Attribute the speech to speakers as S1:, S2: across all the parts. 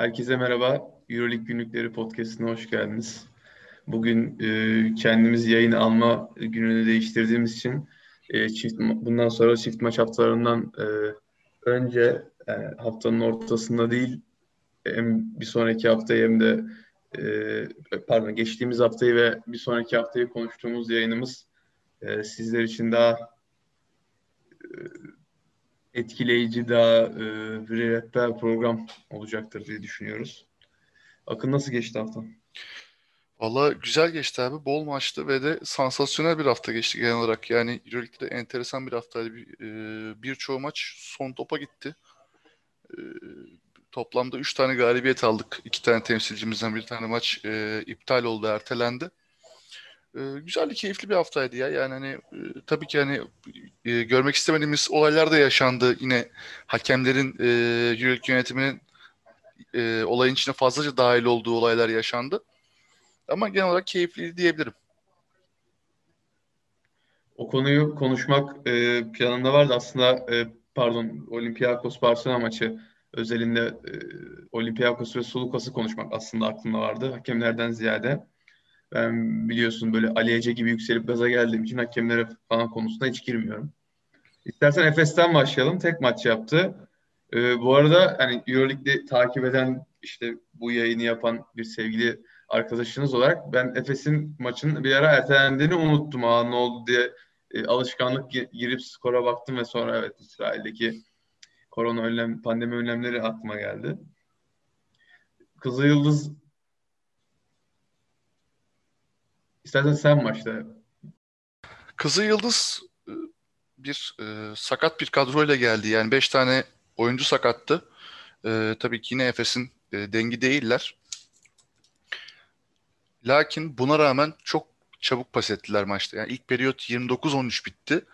S1: Herkese merhaba. Euroleague Günlükleri Podcast'ına hoş geldiniz. Bugün e, kendimiz yayın alma gününü değiştirdiğimiz için e, çift bundan sonra çift maç haftalarından e, önce e, haftanın ortasında değil hem bir sonraki haftayı hem de e, pardon geçtiğimiz haftayı ve bir sonraki haftayı konuştuğumuz yayınımız e, sizler için daha e, etkileyici, daha e, bir rehber program olacaktır diye düşünüyoruz. Akın nasıl geçti hafta?
S2: Valla güzel geçti abi. Bol maçtı ve de sansasyonel bir hafta geçti genel olarak. Yani Euroleague'de enteresan bir haftaydı. Bir, e, birçoğu maç son topa gitti. E, toplamda 3 tane galibiyet aldık. 2 tane temsilcimizden bir tane maç e, iptal oldu, ertelendi. E, güzel, keyifli bir haftaydı ya. Yani hani e, tabii ki hani e, görmek istemediğimiz olaylar da yaşandı. Yine hakemlerin e, yönetiminin e, olayın içine fazlaca dahil olduğu olaylar yaşandı. Ama genel olarak keyifliydi diyebilirim.
S1: O konuyu konuşmak e, planında vardı aslında e, pardon Olympiakos Barcelona maçı özelinde e, Olympiakos ve Sulukas'ı konuşmak aslında aklımda vardı hakemlerden ziyade. Ben biliyorsun böyle Ali Ece gibi yükselip gaza geldiğim için hakemlere falan konusunda hiç girmiyorum. İstersen Efes'ten başlayalım. Tek maç yaptı. Ee, bu arada hani Euroleague'de takip eden işte bu yayını yapan bir sevgili arkadaşınız olarak ben Efes'in maçın bir ara ertelendiğini unuttum. Aa ne oldu diye e, alışkanlık girip skora baktım ve sonra evet İsrail'deki korona önlem, pandemi önlemleri aklıma geldi. Kızıl Yıldız İstersen sen başla.
S2: Kızıl Yıldız e, bir e, sakat bir kadroyla geldi. Yani beş tane oyuncu sakattı. E, tabii ki yine Efes'in e, dengi değiller. Lakin buna rağmen çok çabuk pas ettiler maçta. Yani ilk periyot 29-13 bitti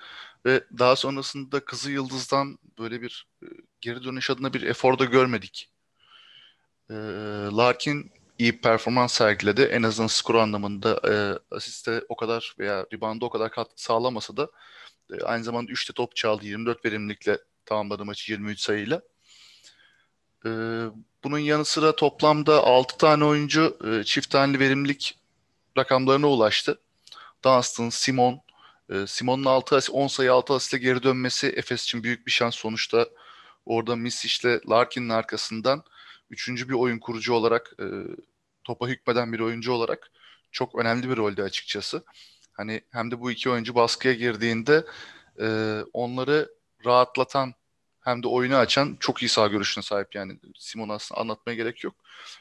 S2: ve daha sonrasında Kızıl Yıldız'dan böyle bir e, geri dönüş adına bir efor da görmedik. E, Larkin iyi performans sergiledi. En azından skor anlamında e, asiste o kadar veya rebound'a o kadar katkı sağlamasa da e, aynı zamanda 3'te top çaldı. 24 verimlilikle tamamladı maçı 23 sayıyla. E, bunun yanı sıra toplamda 6 tane oyuncu e, çift taneli verimlilik rakamlarına ulaştı. Dunstan, Simon, e, Simon'un 6 asist, 10 sayı 6 asistle geri dönmesi Efes için büyük bir şans. Sonuçta orada Misic'le Larkin'in arkasından üçüncü bir oyun kurucu olarak e, topa hükmeden bir oyuncu olarak çok önemli bir rolde açıkçası. Hani hem de bu iki oyuncu baskıya girdiğinde e, onları rahatlatan hem de oyunu açan çok iyi sağ görüşüne sahip yani Simon aslında anlatmaya gerek yok.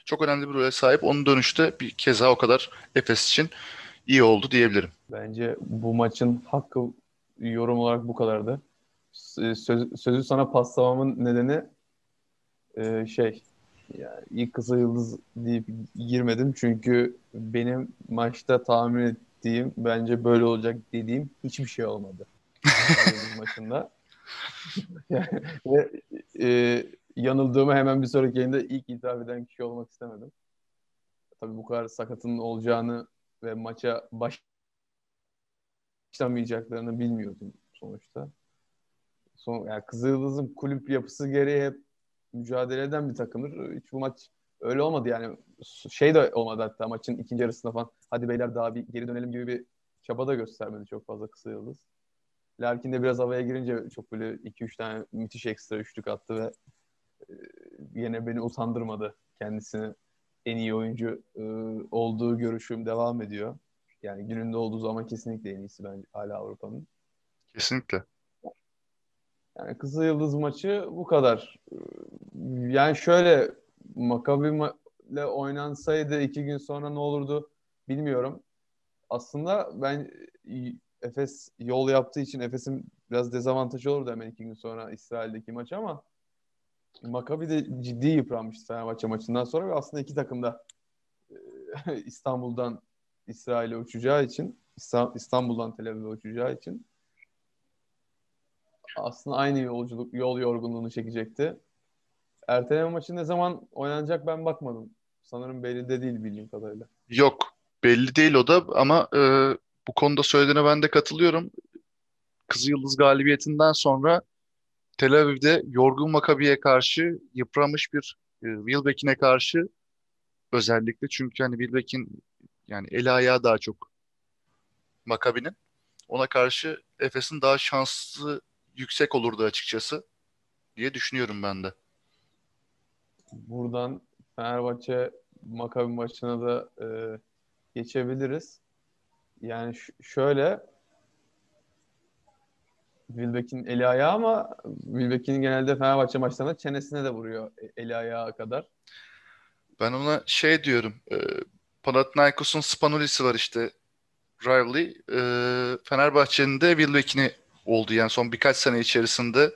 S2: Çok önemli bir role sahip. Onun dönüşte bir keza o kadar Efes için iyi oldu diyebilirim.
S3: Bence bu maçın hakkı yorum olarak bu kadardı. Söz, sözü sana paslamamın nedeni e, şey yani ilk kısa yıldız deyip girmedim çünkü benim maçta tahmin ettiğim bence böyle olacak dediğim hiçbir şey olmadı. maçında. ve e, yanıldığımı hemen bir sonraki yayında ilk itiraf eden kişi olmak istemedim. Tabii bu kadar sakatın olacağını ve maça başlamayacaklarını bilmiyordum sonuçta. Son, yani Kızıldız'ın kulüp yapısı gereği hep mücadele eden bir takımdır. Hiç bu maç öyle olmadı yani. Şey de olmadı hatta maçın ikinci yarısında falan. Hadi beyler daha bir geri dönelim gibi bir çaba da göstermedi çok fazla kısa yıldız. Larkin de biraz havaya girince çok böyle 2-3 tane müthiş ekstra üçlük attı ve e, yine beni utandırmadı. Kendisini en iyi oyuncu e, olduğu görüşüm devam ediyor. Yani gününde olduğu zaman kesinlikle en iyisi bence hala Avrupa'nın.
S2: Kesinlikle.
S3: Yani Kızıl Yıldız maçı bu kadar. Yani şöyle Makabi ile oynansaydı iki gün sonra ne olurdu bilmiyorum. Aslında ben Efes yol yaptığı için Efes'in biraz dezavantajı olurdu hemen iki gün sonra İsrail'deki maç ama Makabi de ciddi yıpranmıştı Fenerbahçe maçından sonra ve aslında iki takım da İstanbul'dan İsrail'e uçacağı için İstanbul'dan Tel Aviv'e uçacağı için aslında aynı yolculuk, yol yorgunluğunu çekecekti. Erteleme maçı ne zaman oynanacak ben bakmadım. Sanırım belli de değil bildiğim kadarıyla.
S2: Yok belli değil o da ama e, bu konuda söylediğine ben de katılıyorum. Kızıl Yıldız galibiyetinden sonra Tel Aviv'de yorgun Makabi'ye karşı yıpramış bir Wilbeck'ine karşı özellikle çünkü hani Wilbeck'in yani eli ayağı daha çok Makabi'nin. Ona karşı Efes'in daha şanslı yüksek olurdu açıkçası diye düşünüyorum ben de.
S3: Buradan Fenerbahçe Makabi maçına da e, geçebiliriz. Yani şöyle Wilbeck'in eli ayağı ama Wilbeck'in genelde Fenerbahçe maçlarında çenesine de vuruyor e, eli ayağı kadar.
S2: Ben ona şey diyorum. E, Panathinaikos'un Spanulis'i var işte. Riley. E, Fenerbahçe'nin de Wilbeck'ini oldu. Yani son birkaç sene içerisinde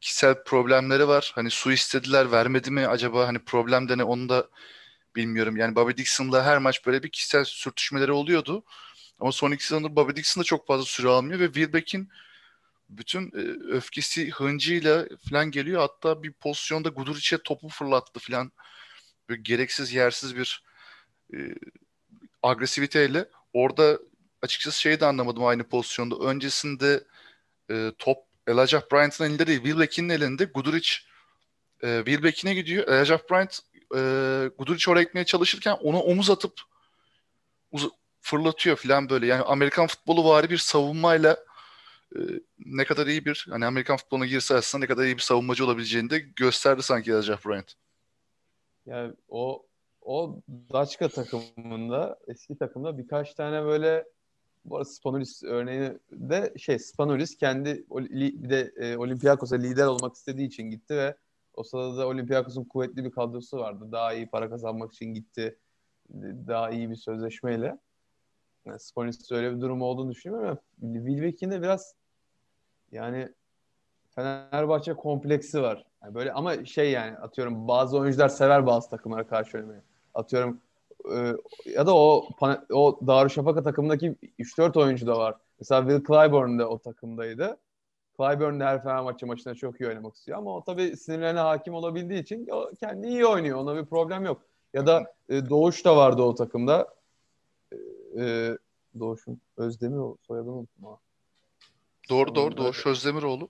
S2: kişisel problemleri var. Hani su istediler vermedi mi acaba hani problem de ne onu da bilmiyorum. Yani Bobby Dixon'la her maç böyle bir kişisel sürtüşmeleri oluyordu. Ama son iki sezonda Bobby Dixon da çok fazla süre almıyor ve Wilbeck'in bütün e, öfkesi hıncıyla falan geliyor. Hatta bir pozisyonda Guduric'e topu fırlattı falan. Böyle gereksiz yersiz bir e, agresiviteyle. Orada açıkçası şeyi de anlamadım aynı pozisyonda. Öncesinde e, top Elijah Bryant'ın elinde değil, Wilbeck'in elinde. Guduric e, Wilbeck'ine gidiyor. Elijah Bryant e, Guduric oraya gitmeye çalışırken ona omuz atıp uz- fırlatıyor falan böyle. Yani Amerikan futbolu vari bir savunmayla e, ne kadar iyi bir hani Amerikan futboluna girse aslında ne kadar iyi bir savunmacı olabileceğini de gösterdi sanki Elijah Bryant.
S3: Yani o o Daçka takımında eski takımda birkaç tane böyle bu arada Spanulis örneği de şey Spanulis kendi bir de e, Olympiakos'a lider olmak istediği için gitti ve o sırada da Olympiakos'un kuvvetli bir kadrosu vardı. Daha iyi para kazanmak için gitti. Daha iyi bir sözleşmeyle. Yani Spanulis'te öyle bir durum olduğunu düşünüyorum ama Wilbeck'in de biraz yani Fenerbahçe kompleksi var. Yani böyle ama şey yani atıyorum bazı oyuncular sever bazı takımlara karşı oynamayı. Atıyorum e, ya da o o Darüşşafaka takımındaki 3-4 oyuncu da var. Mesela Will Clyburn de o takımdaydı. Clyburn de her Fenerbahçe maçında çok iyi oynamak istiyor ama o tabii sinirlerine hakim olabildiği için o kendi iyi oynuyor. Ona bir problem yok. Ya da e, Doğuş da vardı o takımda. E, e Doğuş'un Özdemir soyadını unuttum ama.
S2: Doğru doğru Doğuş Özdemiroğlu.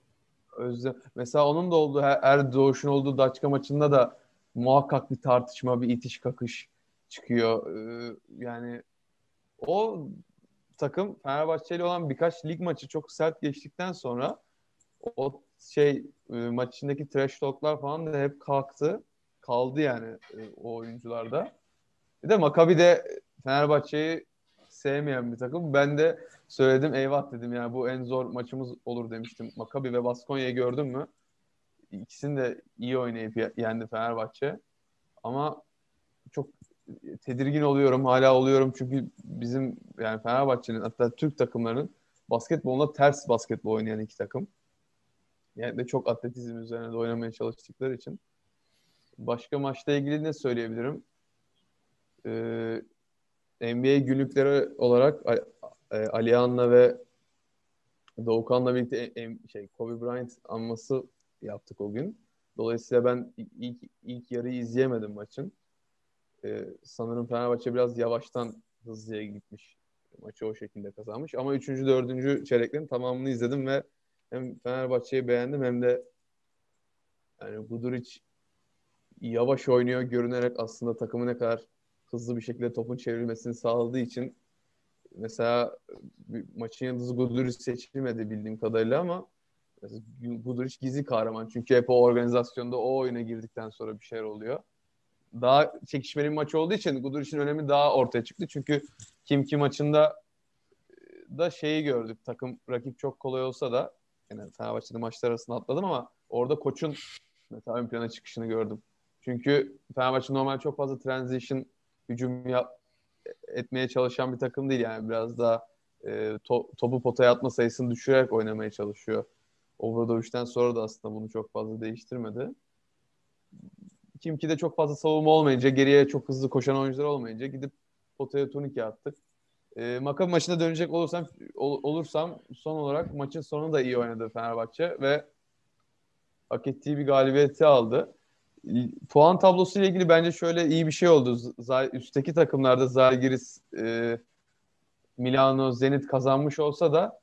S3: Özlem. Mesela onun da olduğu her, her Doğuş'un olduğu Daçka maçında da muhakkak bir tartışma, bir itiş kakış çıkıyor. Ee, yani o takım Fenerbahçe olan birkaç lig maçı çok sert geçtikten sonra o şey e, maç içindeki trash talk'lar falan da hep kalktı. Kaldı yani e, o oyuncularda. Bir de Maccabi de Fenerbahçe'yi sevmeyen bir takım. Ben de söyledim eyvah dedim yani bu en zor maçımız olur demiştim. Maccabi ve Baskonya'yı gördün mü? İkisini de iyi oynayıp yendi Fenerbahçe. Ama tedirgin oluyorum. Hala oluyorum çünkü bizim yani Fenerbahçe'nin hatta Türk takımlarının basketbolunda ters basketbol oynayan iki takım. Yani de çok atletizm üzerine de oynamaya çalıştıkları için. Başka maçla ilgili ne söyleyebilirim? Ee, NBA günlükleri olarak e, Alihan'la ve Doğukan'la birlikte şey Kobe Bryant anması yaptık o gün. Dolayısıyla ben ilk, ilk yarıyı izleyemedim maçın. Ee, sanırım Fenerbahçe biraz yavaştan hızlıya gitmiş. Maçı o şekilde kazanmış. Ama 3. 4. çeyreklerin tamamını izledim ve hem Fenerbahçe'yi beğendim hem de yani Guduric yavaş oynuyor görünerek aslında takımı ne kadar hızlı bir şekilde topun çevrilmesini sağladığı için mesela maçın yıldızı Guduric seçilmedi bildiğim kadarıyla ama Guduric gizli kahraman. Çünkü hep o organizasyonda o oyuna girdikten sonra bir şeyler oluyor. Daha çekişmeli bir maç olduğu için Guduric'in önemi daha ortaya çıktı. Çünkü kim kim maçında da şeyi gördük. Takım rakip çok kolay olsa da yani Fenerbahçe'de maçlar arasında atladım ama orada koçun mesela ön plana çıkışını gördüm. Çünkü Fenerbahçe normal çok fazla transition hücum yap, etmeye çalışan bir takım değil yani biraz daha e, to, topu potaya atma sayısını düşürerek oynamaya çalışıyor. Obradoviç'ten sonra da aslında bunu çok fazla değiştirmedi. Kim ki de çok fazla savunma olmayınca, geriye çok hızlı koşan oyuncular olmayınca gidip potaya turnike attık. E, Makabi maçına dönecek olursam ol, olursam son olarak maçın sonu da iyi oynadı Fenerbahçe ve hak ettiği bir galibiyeti aldı puan tablosu ile ilgili bence şöyle iyi bir şey oldu. Z- üstteki takımlarda Zalgiris, e, Milano, Zenit kazanmış olsa da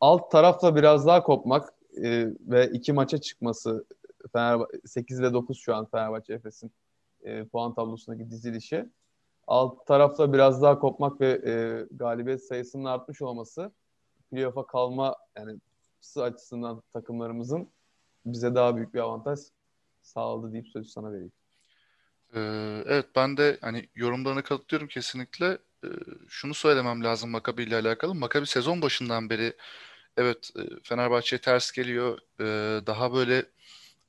S3: alt tarafla biraz daha kopmak e, ve iki maça çıkması Fenerbahçe 8 ile 9 şu an Fenerbahçe Efes'in e, puan tablosundaki dizilişi. Alt tarafta biraz daha kopmak ve e, galibiyet sayısının artmış olması playoff'a kalma yani açısından takımlarımızın bize daha büyük bir avantaj sağladı deyip sözü sana vereyim.
S2: Ee, evet ben de hani yorumlarına katılıyorum kesinlikle. Ee, şunu söylemem lazım Makabi ile alakalı. Makabi sezon başından beri evet e, Fenerbahçe'ye ters geliyor. Ee, daha böyle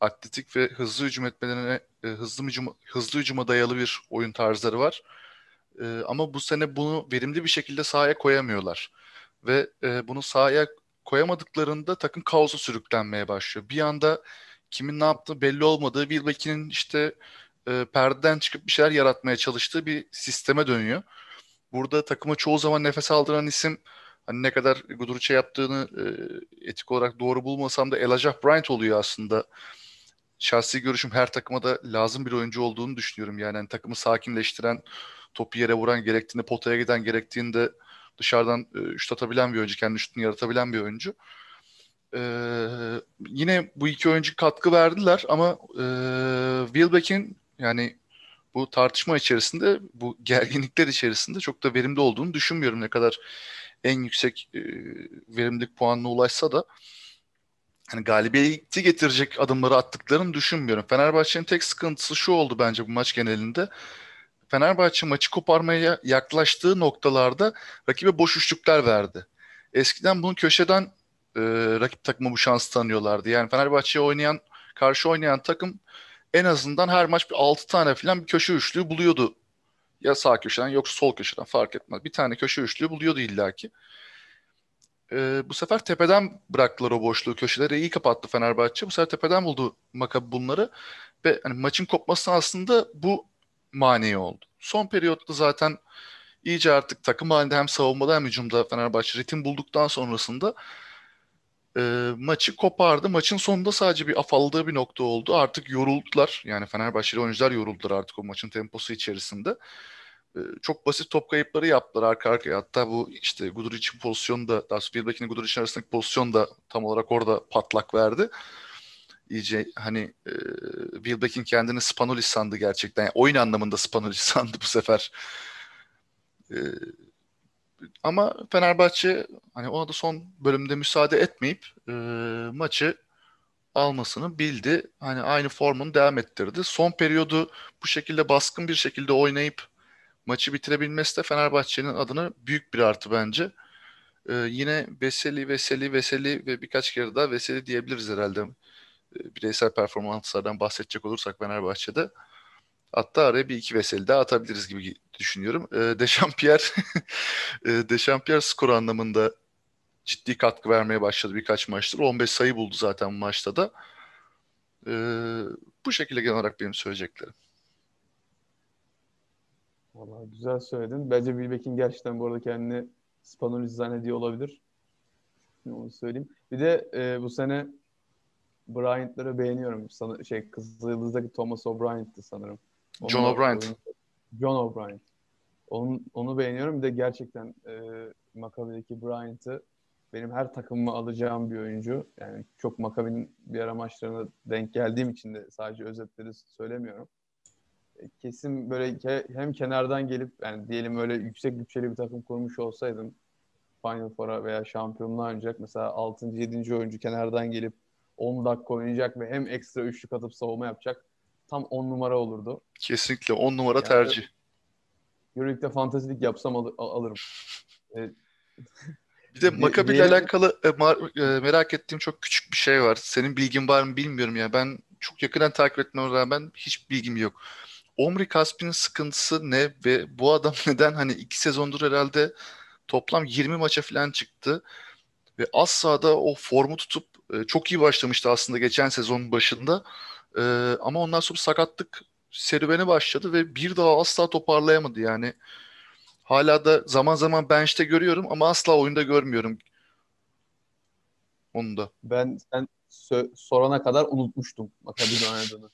S2: atletik ve hızlı hücum etmelerine e, hızlı hücum hızlı hücuma dayalı bir oyun tarzları var. Ee, ama bu sene bunu verimli bir şekilde sahaya koyamıyorlar. Ve e, bunu sahaya koyamadıklarında takım kaosa sürüklenmeye başlıyor. Bir anda kimin ne yaptığı belli olmadığı, Wilbeck'in işte e, perdeden çıkıp bir şeyler yaratmaya çalıştığı bir sisteme dönüyor. Burada takıma çoğu zaman nefes aldıran isim hani ne kadar Guduric'e yaptığını e, etik olarak doğru bulmasam da Elijah Bryant oluyor aslında. Şahsi görüşüm her takıma da lazım bir oyuncu olduğunu düşünüyorum. Yani hani takımı sakinleştiren, topu yere vuran gerektiğinde, potaya giden gerektiğinde dışarıdan e, şut atabilen bir oyuncu, kendi şutunu yaratabilen bir oyuncu. Ee, yine bu iki oyuncu katkı verdiler ama e, Wilbeck'in yani bu tartışma içerisinde, bu gerginlikler içerisinde çok da verimli olduğunu düşünmüyorum. Ne kadar en yüksek e, verimlilik puanına ulaşsa da hani galibiyeti getirecek adımları attıklarını düşünmüyorum. Fenerbahçe'nin tek sıkıntısı şu oldu bence bu maç genelinde. Fenerbahçe maçı koparmaya yaklaştığı noktalarda rakibe boş üçlükler verdi. Eskiden bunu köşeden e, rakip takıma bu şansı tanıyorlardı. Yani Fenerbahçe'ye oynayan, karşı oynayan takım en azından her maç bir 6 tane falan bir köşe üçlüğü buluyordu. Ya sağ köşeden yoksa sol köşeden fark etmez. Bir tane köşe üçlüğü buluyordu illaki. Ee, bu sefer tepeden bıraktılar o boşluğu. Köşeleri iyi kapattı Fenerbahçe. Bu sefer tepeden buldu Makabi bunları. Ve hani maçın kopması aslında bu mani oldu. Son periyotta zaten iyice artık takım halinde hem savunmada hem hücumda Fenerbahçe ritim bulduktan sonrasında e, maçı kopardı. Maçın sonunda sadece bir afaldığı bir nokta oldu. Artık yoruldular. Yani Fenerbahçeli oyuncular yoruldular artık o maçın temposu içerisinde. E, çok basit top kayıpları yaptılar arka arkaya. Hatta bu işte Guduric'in pozisyonu da, sonra Wilbeck'in Guduric'in arasındaki pozisyon da tam olarak orada patlak verdi. İyice hani e, Wilbeck'in kendini Spanulis sandı gerçekten. Yani oyun anlamında Spanulis sandı bu sefer. E, ama Fenerbahçe hani ona da son bölümde müsaade etmeyip e, maçı almasını bildi. Hani aynı formunu devam ettirdi. Son periyodu bu şekilde baskın bir şekilde oynayıp maçı bitirebilmesi de Fenerbahçe'nin adına büyük bir artı bence. Ee, yine Veseli, Veseli, Veseli ve birkaç kere daha Veseli diyebiliriz herhalde. Ee, bireysel performanslardan bahsedecek olursak Fenerbahçe'de. Hatta araya bir iki Veseli daha atabiliriz gibi düşünüyorum. E, Dechampierre Dechampierre skor anlamında ciddi katkı vermeye başladı birkaç maçtır. 15 sayı buldu zaten maçta da. E, bu şekilde genel olarak benim söyleyeceklerim.
S3: Vallahi güzel söyledin. Bence Wilbeck'in gerçekten bu arada kendini Spanulis zannediyor olabilir. Onu söyleyeyim. Bir de e, bu sene Bryant'ları beğeniyorum. Sana, şey Kızıldız'daki Thomas O'Brien'ti sanırım.
S2: John O'Brien.
S3: John O'Brien. Onu, onu beğeniyorum. Bir de gerçekten e, Maccabi'deki Bryant'ı benim her takımıma alacağım bir oyuncu. Yani çok Maccabi'nin bir ara maçlarına denk geldiğim için de sadece özetleri söylemiyorum. Kesin böyle hem kenardan gelip yani diyelim öyle yüksek bütçeli bir takım kurmuş olsaydım Final Four'a veya şampiyonluğa oynayacak. Mesela 6. 7. oyuncu kenardan gelip 10 dakika oynayacak ve hem ekstra üçlük atıp savunma yapacak. Tam 10 numara olurdu.
S2: Kesinlikle 10 numara yani, tercih.
S3: Euroleague'de fantazilik yapsam al- alırım.
S2: Evet. Bir de Maccabi ile alakalı e, e, merak ettiğim çok küçük bir şey var. Senin bilgin var mı bilmiyorum ya. Ben çok yakından takip etmeme rağmen hiç bilgim yok. Omri Kaspi'nin sıkıntısı ne ve bu adam neden hani iki sezondur herhalde toplam 20 maça falan çıktı ve asla da o formu tutup e, çok iyi başlamıştı aslında geçen sezonun başında. ama ondan sonra sakatlık serüveni başladı ve bir daha asla toparlayamadı yani. Hala da zaman zaman bench'te görüyorum ama asla oyunda görmüyorum. Onu da.
S3: Ben sen sorana kadar unutmuştum Makabi'nin oynadığını.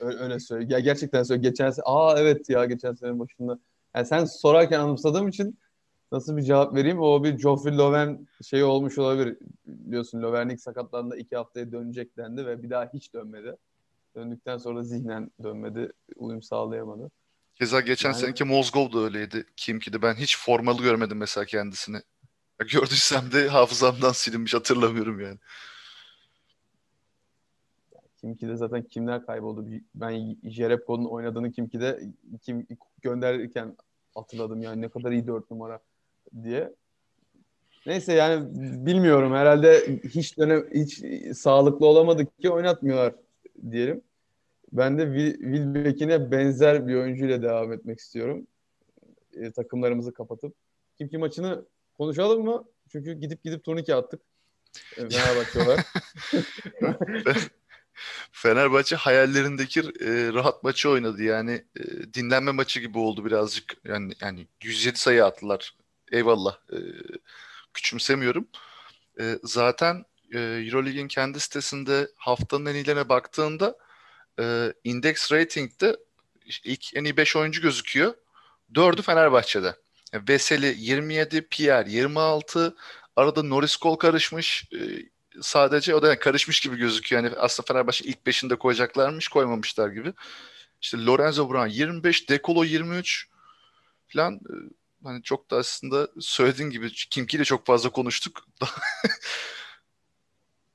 S3: Öyle söyle. Ya gerçekten söyle. Geçen sene aa evet ya geçen sene başında. Yani sen sorarken anımsadığım için nasıl bir cevap vereyim? O bir Geoffrey Loven şeyi olmuş olabilir. Biliyorsun Loven ilk sakatlandığında iki haftaya dönecek dendi ve bir daha hiç dönmedi. Döndükten sonra zihnen dönmedi. Uyum sağlayamadı.
S2: Keza geçen
S3: Yani-
S2: seneki Mozgov da öyleydi. Kimki ben hiç formalı görmedim mesela kendisini. Gördüysem de hafızamdan silinmiş hatırlamıyorum yani.
S3: Kimki'de zaten kimler kayboldu? Ben Jerebko'nun oynadığını Kimki'de kim gönderirken hatırladım yani ne kadar iyi dört numara diye. Neyse yani bilmiyorum herhalde hiç dönem hiç sağlıklı olamadık ki oynatmıyorlar diyelim. Ben de Wil- Wilbeck'ine benzer bir oyuncuyla devam etmek istiyorum. E, takımlarımızı kapatıp. Kimki maçını konuşalım mı? Çünkü gidip gidip turnike attık. E, Fenerbahçe olarak.
S2: Fenerbahçe hayallerindeki e, rahat maçı oynadı. Yani e, dinlenme maçı gibi oldu birazcık. Yani yani 107 sayı attılar. Eyvallah. E, küçümsemiyorum. E, zaten e, EuroLeague'in kendi sitesinde haftanın en iyilerine baktığında e, index rating'de ilk en iyi 5 oyuncu gözüküyor. 4'ü Fenerbahçe'de. Yani Veseli 27, Pierre 26, arada Norris Cole karışmış. E, sadece o da yani karışmış gibi gözüküyor. Yani aslında Fenerbahçe ilk 5'inde koyacaklarmış, koymamışlar gibi. İşte Lorenzo Brown 25, Decolo 23 falan e, hani çok da aslında söylediğin gibi Kimki ile çok fazla konuştuk.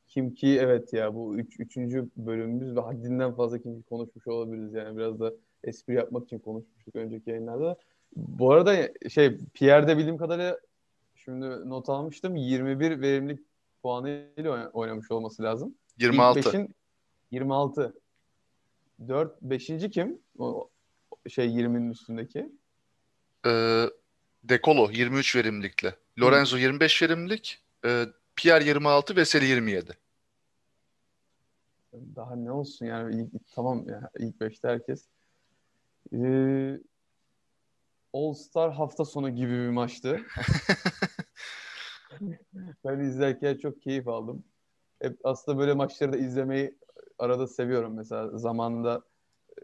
S3: Kimki evet ya bu üç, üçüncü bölümümüz ve haddinden fazla Kimki konuşmuş olabiliriz yani biraz da espri yapmak için konuşmuştuk önceki yayınlarda. Bu arada şey Pierre'de bildiğim kadarıyla şimdi not almıştım 21 verimlilik puanıyla oyn- oynamış olması lazım. İlk
S2: 26.
S3: beşin 26. 4 5. kim? O şey 20'nin üstündeki.
S2: Ee, Decolo 23 verimlilikle. Lorenzo 25 verimlilik. E, Pierre 26, Veseli 27.
S3: Daha ne olsun yani ilk, tamam ya ilk 5'te herkes. Ee, All Star hafta sonu gibi bir maçtı. Ben izlerken çok keyif aldım. Hep aslında böyle maçları da izlemeyi arada seviyorum. Mesela zamanında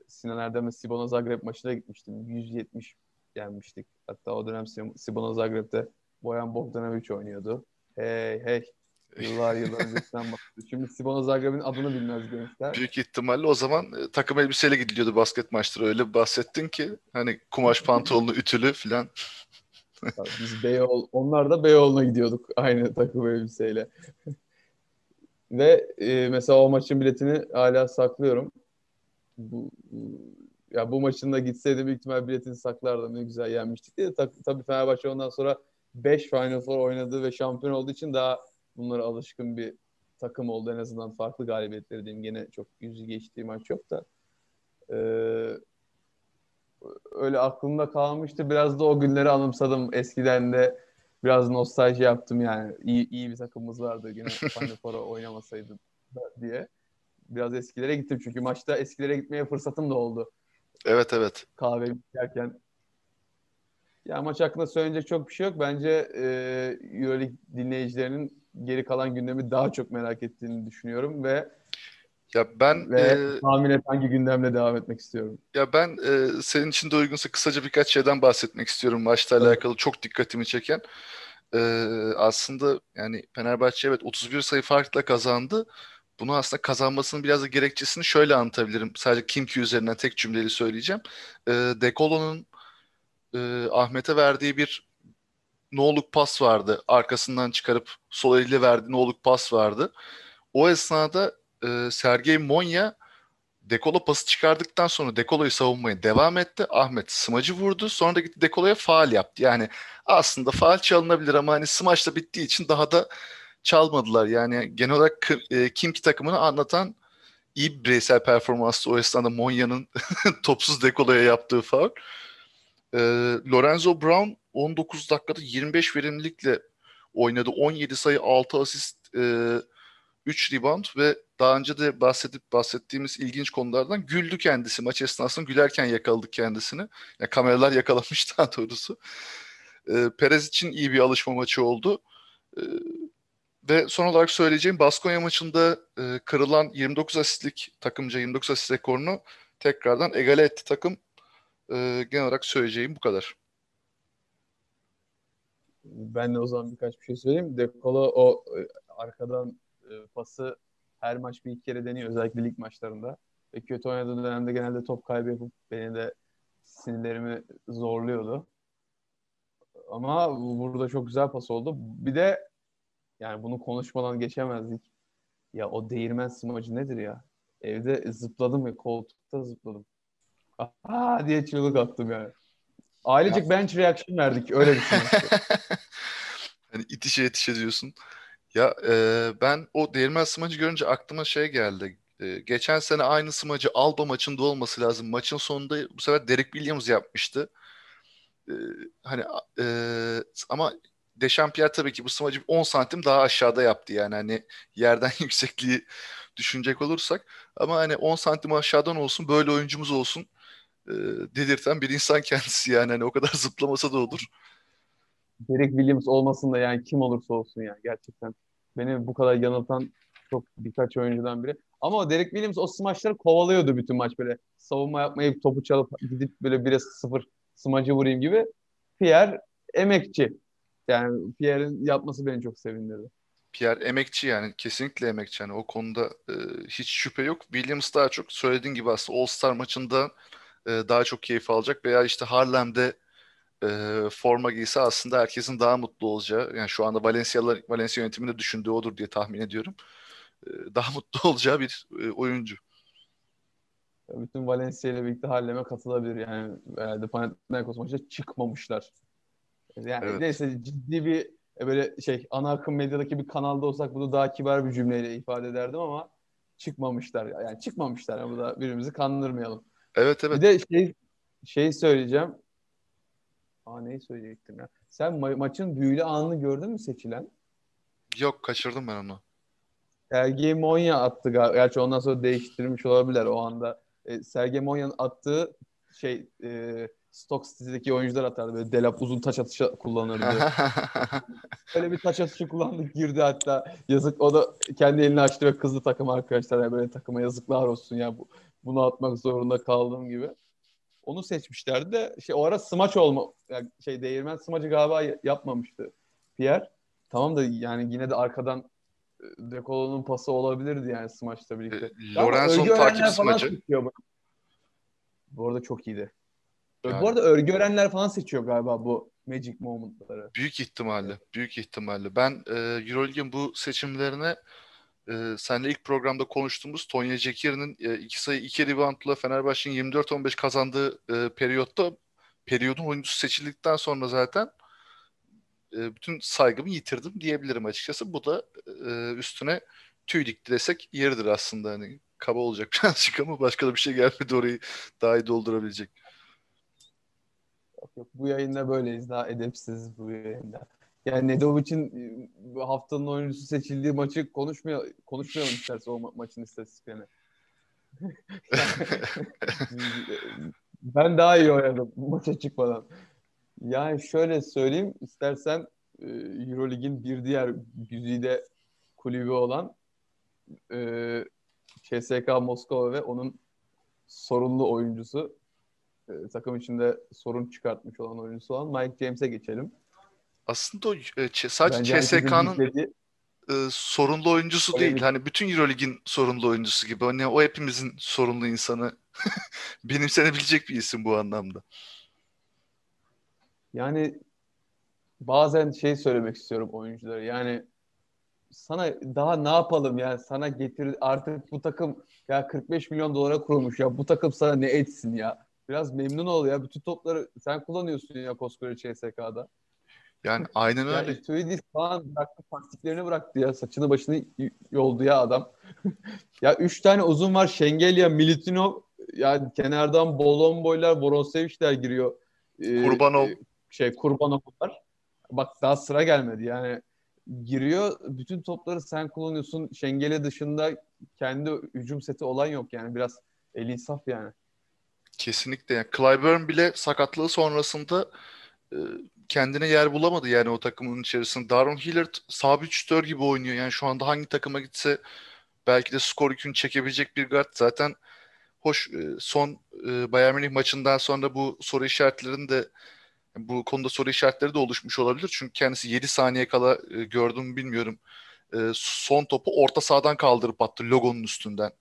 S3: Sinan Erdem'le Sibona Zagreb maçına gitmiştim. 170 yenmiştik. Hatta o dönem Sibona Zagreb'de Boyan Bogdanovic oynuyordu. Hey hey. Yıllar yıllar öncesinden bahsediyor. Şimdi Sibona Zagreb'in adını bilmez gençler.
S2: Büyük ihtimalle o zaman e, takım elbiseyle gidiliyordu basket maçları. Öyle bahsettin ki hani kumaş pantolonlu ütülü falan.
S3: Biz Beyoğlu, onlar da Beyoğlu'na gidiyorduk aynı takım elbiseyle. Ve e, mesela o maçın biletini hala saklıyorum. Bu, ya bu maçın da büyük ihtimal biletini saklardım. Ne güzel yenmiştik diye. Ta, tabii Fenerbahçe ondan sonra 5 Final Four oynadı ve şampiyon olduğu için daha bunlara alışkın bir takım oldu. En azından farklı galibiyetleri diyeyim. Gene çok yüzü geçtiği maç yok da. Ee, öyle aklımda kalmıştı. Biraz da o günleri anımsadım. Eskiden de biraz nostalji yaptım yani. İyi, iyi bir takımımız vardı. Yine Final Four'a oynamasaydı diye. Biraz eskilere gittim çünkü maçta eskilere gitmeye fırsatım da oldu.
S2: Evet evet.
S3: Kahve içerken. Ya maç hakkında söyleyecek çok bir şey yok. Bence e, Euroleague dinleyicilerinin geri kalan gündemi daha çok merak ettiğini düşünüyorum ve
S2: Ya ben
S3: ve
S2: e,
S3: tahmin et hangi gündemle devam etmek istiyorum.
S2: ya ben e, senin için de uygunsa kısaca birkaç şeyden bahsetmek istiyorum maçla
S3: Evet.
S2: alakalı çok dikkatimi çeken. E, aslında yani Fenerbahçe evet 31 sayı farkla kazandı. Bunu aslında kazanmasının biraz da gerekçesini şöyle anlatabilirim. Sadece Kimki üzerinden tek cümleyle söyleyeceğim. E, Dekolo'nun e, Ahmet'e verdiği bir no-look pas vardı. Arkasından çıkarıp sol eliyle verdiği no-look pas vardı. O esnada e, Sergey Monya Dekolo pası çıkardıktan sonra Dekolo'yu savunmaya devam etti. Ahmet smacı vurdu. Sonra da gitti Dekolo'ya faal yaptı. Yani aslında faal çalınabilir ama hani smaçla bittiği için daha da çalmadılar. Yani genel olarak e, Kimki takımını anlatan iyi bir bireysel performanstı o esnada Monya'nın topsuz Dekolo'ya yaptığı faul. E, Lorenzo Brown 19 dakikada 25 verimlilikle oynadı. 17 sayı, 6 asist, e, 3 rebound ve daha önce de bahsedip bahsettiğimiz ilginç konulardan güldü kendisi. Maç esnasında gülerken yakaladık kendisini. Yani kameralar yakalamış daha doğrusu. E, Perez için iyi bir alışma maçı oldu. E, ve son olarak söyleyeceğim Baskonya maçında e, kırılan 29 asistlik takımca 29 asist rekorunu tekrardan egale etti takım. E, genel olarak söyleyeceğim bu kadar.
S3: Ben de o zaman birkaç bir şey söyleyeyim. Dekolo o e, arkadan e, pası her maç bir iki kere deniyor. Özellikle lig maçlarında. Ve kötü oynadığı dönemde genelde top kaybı yapıp beni de sinirlerimi zorluyordu. Ama burada çok güzel pas oldu. Bir de yani bunu konuşmadan geçemezdik. Ya o değirmen smacı nedir ya? Evde zıpladım ya koltukta zıpladım. Aa diye çığlık attım yani. Ailecek bench reaction verdik öyle düşünüyorum.
S2: hani itişe itişe diyorsun. Ya e, ben o değirmen smacı görünce aklıma şey geldi. E, geçen sene aynı smacı Alba maçında olması lazım. Maçın sonunda bu sefer Derek Williams yapmıştı. E, hani e, ama Dechampierre tabii ki bu smacı 10 santim daha aşağıda yaptı yani hani yerden yüksekliği düşünecek olursak. Ama hani 10 santim aşağıdan olsun böyle oyuncumuz olsun e, delirten bir insan kendisi yani hani o kadar zıplamasa da olur.
S3: Derek Williams olmasın da yani kim olursa olsun yani gerçekten. Beni bu kadar yanıltan çok birkaç oyuncudan biri. Ama Derek Williams o smaçları kovalıyordu bütün maç böyle. Savunma yapmayıp topu çalıp gidip böyle 1'e 0 smacı vurayım gibi. Pierre emekçi. Yani Pierre'in yapması beni çok sevindirdi.
S2: Pierre emekçi yani kesinlikle emekçi yani o konuda e, hiç şüphe yok. Williams daha çok söylediğin gibi aslında All-Star maçında e, daha çok keyif alacak veya işte Harlem'de e, forma giyse aslında herkesin daha mutlu olacağı yani şu anda Valencia'lar Valencia yönetiminde düşündüğü odur diye tahmin ediyorum. E, daha mutlu olacağı bir e, oyuncu.
S3: Bütün Valencia ile birlikte Harlem'e katılabilir yani herhalde Panathinaikos maçta çıkmamışlar. Yani evet. neyse ciddi bir e, böyle şey ana akım medyadaki bir kanalda olsak bunu daha kibar bir cümleyle ifade ederdim ama çıkmamışlar. Yani çıkmamışlar. Yani bu da birbirimizi kandırmayalım.
S2: Evet evet.
S3: Bir de şey şey söyleyeceğim. Aa neyi söyleyecektim ya? Sen ma- maçın büyülü anını gördün mü seçilen?
S2: Yok kaçırdım ben onu.
S3: Sergey Monya attı. Gerçi ondan sonra değiştirmiş olabilir o anda. E, Sergey Monya'nın attığı şey e, Stock City'deki oyuncular atardı. Böyle Delap uzun taç atışı kullanırdı. Öyle bir taç atışı kullandık girdi hatta. Yazık o da kendi elini açtı ve kızdı takım arkadaşlar. Yani böyle takıma yazıklar olsun ya. Bu, bunu atmak zorunda kaldığım gibi. Onu seçmişlerdi de şey o ara smaç olma yani şey değirmen smacı galiba yapmamıştı Pierre. Tamam da yani yine de arkadan e, Dekolo'nun pası olabilirdi yani smaçla birlikte.
S2: E, Lorenzo'nun takip smacı.
S3: Bu arada çok iyiydi. Yani. Bu arada örgü öğrenler falan seçiyor galiba bu Magic Moment'ları.
S2: Büyük ihtimalle. Büyük ihtimalle. Ben e, Euroleague'in bu seçimlerine e, seninle ilk programda konuştuğumuz Tonya Cekir'in e, sayı iki reboundla Fenerbahçe'nin 24-15 kazandığı e, periyotta periyodun oyuncusu seçildikten sonra zaten e, bütün saygımı yitirdim diyebilirim açıkçası. Bu da e, üstüne tüy dikti desek yeridir aslında. Hani kaba olacak birazcık ama başka da bir şey gelmedi orayı daha iyi doldurabilecek.
S3: Yok, yok. Bu yayında böyleyiz. Daha edepsiz bu yayında. Yani Nedovic'in e, haftanın oyuncusu seçildiği maçı konuşmuyor, konuşmayalım isterse o ma- maçın istatistiklerini. ben daha iyi oynadım maça çıkmadan. Yani şöyle söyleyeyim istersen e, Eurolig'in bir diğer güzide kulübü olan e, CSK Moskova ve onun sorunlu oyuncusu e, takım içinde sorun çıkartmış olan oyuncusu olan Mike James'e geçelim.
S2: Aslında o e, sadece CSK'nın e, sorunlu oyuncusu Öyle değil. Hani bütün Eurolig'in sorunlu oyuncusu gibi. Hani o hepimizin sorunlu insanı benimsenebilecek bir isim bu anlamda.
S3: Yani bazen şey söylemek istiyorum oyunculara. Yani sana daha ne yapalım ya sana getir artık bu takım ya 45 milyon dolara kurulmuş ya bu takım sana ne etsin ya biraz memnun ol ya bütün topları sen kullanıyorsun ya koskoca CSK'da.
S2: Yani aynen öyle.
S3: Yani Tweedis falan bıraktı, taktiklerini bıraktı ya. Saçını başını yoldu ya adam. ya üç tane uzun var. Şengelya, Militinov, ya kenardan Bolomboylar, Boronsevic'ler giriyor.
S2: Ee, Kurbanov.
S3: Şey, Kurbanov var. Bak daha sıra gelmedi yani. Giriyor, bütün topları sen kullanıyorsun. Şengeli dışında kendi hücum seti olan yok yani. Biraz el insaf yani.
S2: Kesinlikle. Yani Clyburn bile sakatlığı sonrasında e, kendine yer bulamadı yani o takımın içerisinde. Darren Hillard sabit şütör gibi oynuyor. Yani şu anda hangi takıma gitse belki de skor yükünü çekebilecek bir guard. Zaten hoş e, son e, Bayern Münih maçından sonra bu soru işaretlerinin de bu konuda soru işaretleri de oluşmuş olabilir. Çünkü kendisi 7 saniye kala e, gördüm bilmiyorum. son topu orta sahadan kaldırıp attı logonun üstünden.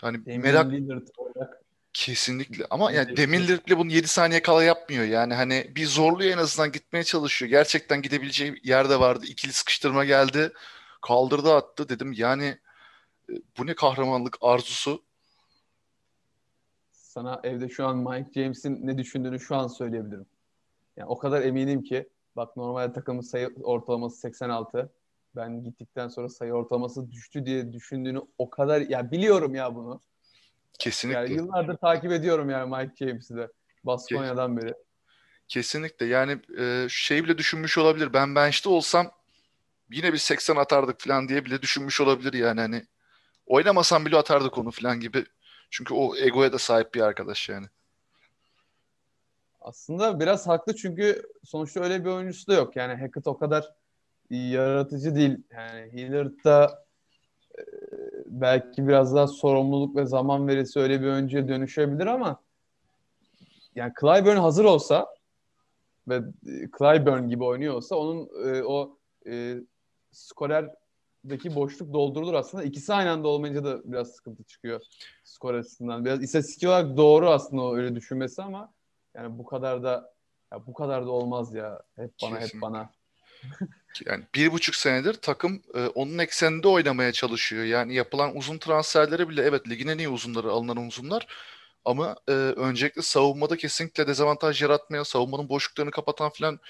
S2: Hani
S3: Damian
S2: merak
S3: Lillard olarak
S2: kesinlikle ama yani Lillard bile bunu 7 saniye kala yapmıyor. Yani hani bir zorluyor en azından gitmeye çalışıyor. Gerçekten gidebileceği yerde vardı. İkili sıkıştırma geldi. Kaldırdı attı dedim. Yani e, bu ne kahramanlık arzusu.
S3: sana evde şu an Mike James'in ne düşündüğünü şu an söyleyebilirim. Yani o kadar eminim ki bak normalde takımın sayı ortalaması 86. Ben gittikten sonra sayı ortalaması düştü diye düşündüğünü o kadar ya biliyorum ya bunu.
S2: Kesinlikle.
S3: Yani yıllardır takip ediyorum yani Mike James'i de. Baskonya'dan beri.
S2: Kesinlikle. Yani e, şey bile düşünmüş olabilir. Ben bench'te olsam yine bir 80 atardık falan diye bile düşünmüş olabilir yani hani. Oynamasam bile atardık onu falan gibi. Çünkü o egoya da sahip bir arkadaş yani.
S3: Aslında biraz haklı çünkü sonuçta öyle bir oyuncusu da yok. Yani Hackett o kadar yaratıcı değil. Yani Hillard da e, belki biraz daha sorumluluk ve zaman verisi öyle bir oyuncuya dönüşebilir ama yani Clyburn hazır olsa ve e, Clyburn gibi oynuyor olsa onun e, o e, skorerdeki boşluk doldurulur aslında. İkisi aynı anda olmayınca da biraz sıkıntı çıkıyor skor açısından. Biraz istatistik olarak doğru aslında öyle düşünmesi ama yani bu kadar da ya bu kadar da olmaz ya. Hep bana hep
S2: Kesinlikle.
S3: bana.
S2: Yani bir buçuk senedir takım e, onun ekseninde oynamaya çalışıyor. Yani yapılan uzun transferleri bile evet ligin en iyi uzunları alınan uzunlar. Ama e, öncelikle savunmada kesinlikle dezavantaj yaratmaya, savunmanın boşluklarını kapatan falan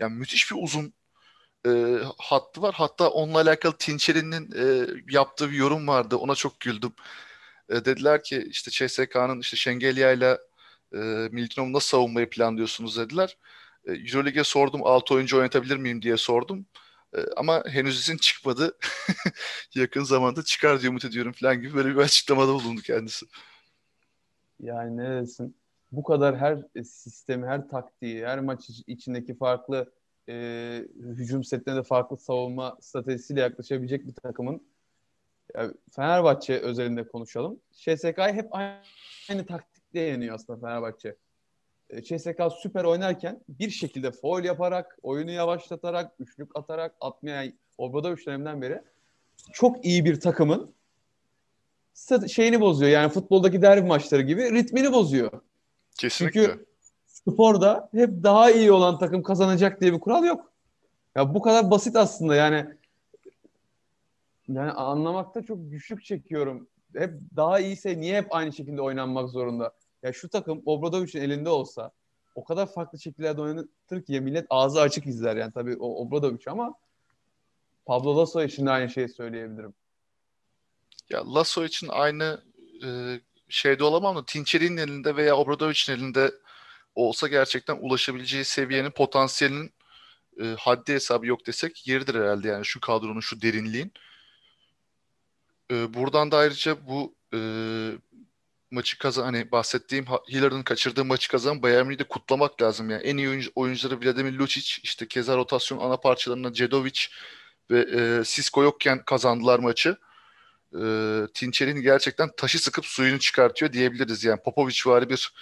S2: yani müthiş bir uzun e, hattı var. Hatta onunla alakalı Tinçeri'nin e, yaptığı bir yorum vardı. Ona çok güldüm. E, dediler ki işte CSK'nın işte Şengelya ile Militinov'u nasıl savunmayı planlıyorsunuz dediler. E, Euroleague'e sordum 6 oyuncu oynatabilir miyim diye sordum. E, ama henüz izin çıkmadı. Yakın zamanda çıkar diye umut ediyorum falan gibi böyle bir açıklamada bulundu kendisi.
S3: Yani ne desin? Bu kadar her sistemi, her taktiği, her maç iç- içindeki farklı e, hücum setlerine de farklı savunma stratejisiyle yaklaşabilecek bir takımın ya Fenerbahçe özelinde konuşalım. CSK'yı hep aynı, aynı taktikle yeniyor aslında Fenerbahçe. E, CSK süper oynarken bir şekilde foul yaparak, oyunu yavaşlatarak, üçlük atarak, atmaya Obradoviç döneminden beri çok iyi bir takımın şeyini bozuyor. Yani futboldaki derbi maçları gibi ritmini bozuyor.
S2: Kesinlikle.
S3: Çünkü sporda hep daha iyi olan takım kazanacak diye bir kural yok. Ya bu kadar basit aslında yani yani anlamakta çok güçlük çekiyorum. Hep daha iyiyse niye hep aynı şekilde oynanmak zorunda? Ya şu takım Obradovic'in elinde olsa o kadar farklı şekillerde oynatır ki ya millet ağzı açık izler yani tabii o Obradovic ama Pablo Lasso için de aynı şeyi söyleyebilirim.
S2: Ya Lasso için aynı e, şeyde olamam da Tinçeri'nin elinde veya Obradovic'in elinde olsa gerçekten ulaşabileceği seviyenin potansiyelinin e, haddi hesabı yok desek yeridir herhalde yani şu kadronun şu derinliğin. E, buradan da ayrıca bu e, maçı kazan hani bahsettiğim Hillard'ın kaçırdığı maçı kazan Bayern de kutlamak lazım yani. En iyi oyuncu, oyuncuları Vladimir Lucic, işte keza rotasyon ana parçalarına Cedovic ve e, Sisko yokken kazandılar maçı. E, Tinçer'in gerçekten taşı sıkıp suyunu çıkartıyor diyebiliriz. Yani Popovic vari bir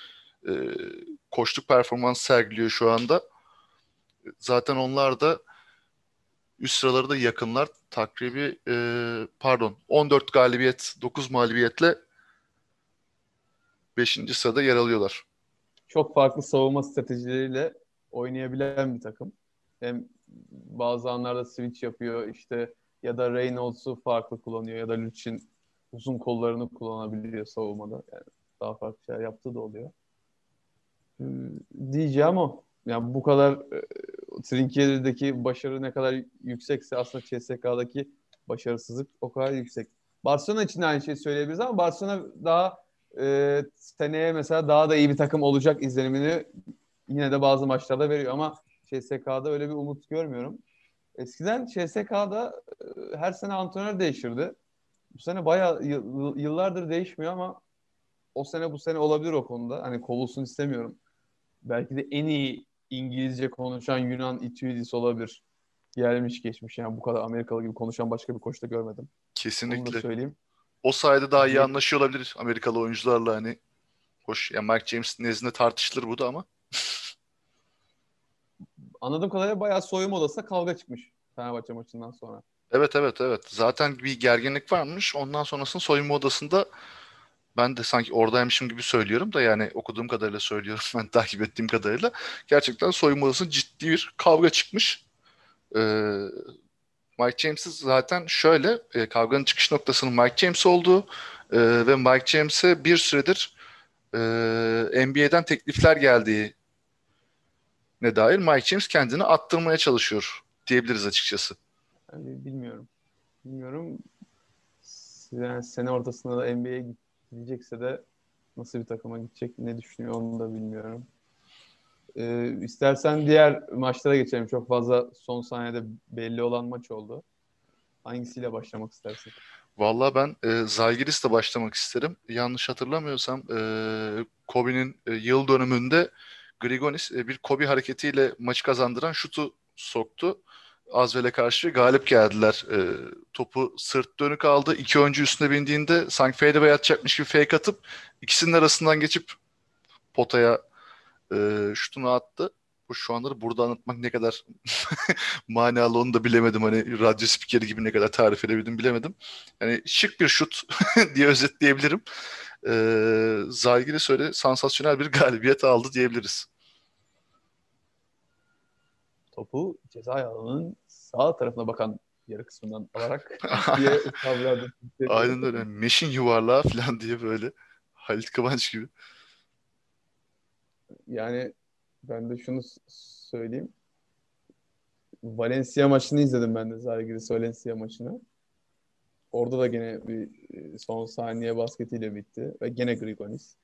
S2: e, koçluk performans sergiliyor şu anda. Zaten onlar da üst sıraları da yakınlar. Takribi e, pardon 14 galibiyet 9 mağlubiyetle 5. sırada yer alıyorlar.
S3: çok farklı savunma stratejileriyle oynayabilen bir takım. Hem bazı anlarda switch yapıyor işte ya da Reynolds'u farklı kullanıyor ya da Lucic'in uzun kollarını kullanabiliyor savunmada. Yani daha farklı şeyler yaptığı da oluyor. Ee, Diyeceğim o. Yani bu kadar e, Trinkieri'deki başarı ne kadar yüksekse aslında CSK'daki başarısızlık o kadar yüksek. Barcelona için de aynı şeyi söyleyebiliriz ama Barcelona daha e, seneye mesela daha da iyi bir takım olacak izlenimini yine de bazı maçlarda veriyor ama CSK'da öyle bir umut görmüyorum. Eskiden CSK'da e, her sene antrenör değişirdi. Bu sene bayağı yıl- yıllardır değişmiyor ama o sene bu sene olabilir o konuda. Hani kovulsun istemiyorum. Belki de en iyi İngilizce konuşan Yunan Itudis olabilir. Gelmiş geçmiş yani bu kadar Amerikalı gibi konuşan başka bir koç da görmedim. Onu da
S2: Kesinlikle.
S3: söyleyeyim.
S2: O sayede daha iyi anlaşıyor olabilir Amerikalı oyuncularla hani. Hoş yani Mike James nezdinde tartışılır bu da ama.
S3: Anladığım kadarıyla bayağı soyunma odasında kavga çıkmış Fenerbahçe maçından sonra.
S2: Evet evet evet. Zaten bir gerginlik varmış. Ondan sonrasında soyunma odasında ben de sanki oradaymışım gibi söylüyorum da yani okuduğum kadarıyla söylüyorum ben takip ettiğim kadarıyla gerçekten soyunma odasında ciddi bir kavga çıkmış. Ee, Mike James'i zaten şöyle e, kavganın çıkış noktasının Mike James olduğu e, ve Mike James'e bir süredir e, NBA'den teklifler geldiği ne dair Mike James kendini attırmaya çalışıyor diyebiliriz açıkçası.
S3: Yani bilmiyorum. Bilmiyorum. Yani sene ortasında da NBA'ye gidecekse de nasıl bir takıma gidecek ne düşünüyor onu da bilmiyorum. Ee, istersen diğer maçlara geçelim. Çok fazla son saniyede belli olan maç oldu. Hangisiyle başlamak istersin?
S2: Valla ben e, Zalgiris'le başlamak isterim. Yanlış hatırlamıyorsam e, Kobe'nin e, yıl dönümünde Grigonis e, bir Kobe hareketiyle maçı kazandıran şutu soktu. Azvel'e karşı galip geldiler. E, topu sırt dönük aldı. İki oyuncu üstüne bindiğinde sanki fadeaway atacakmış gibi fake atıp ikisinin arasından geçip potaya e, şutunu attı. Bu şu anda burada anlatmak ne kadar manalı onu da bilemedim. Hani radyo spikeri gibi ne kadar tarif edebildim bilemedim. Yani şık bir şut diye özetleyebilirim. Ee, Zalgiris öyle sansasyonel bir galibiyet aldı diyebiliriz.
S3: Topu ceza alanının sağ tarafına bakan yarı kısmından alarak diye tabirlerde.
S2: Aynen öyle. Meşin yuvarlağı falan diye böyle. Halit Kıvanç gibi.
S3: Yani ben de şunu söyleyeyim. Valencia maçını izledim ben de Zalgiris Valencia maçını. Orada da gene bir e, son saniye basketiyle bitti ve gene Grigonis.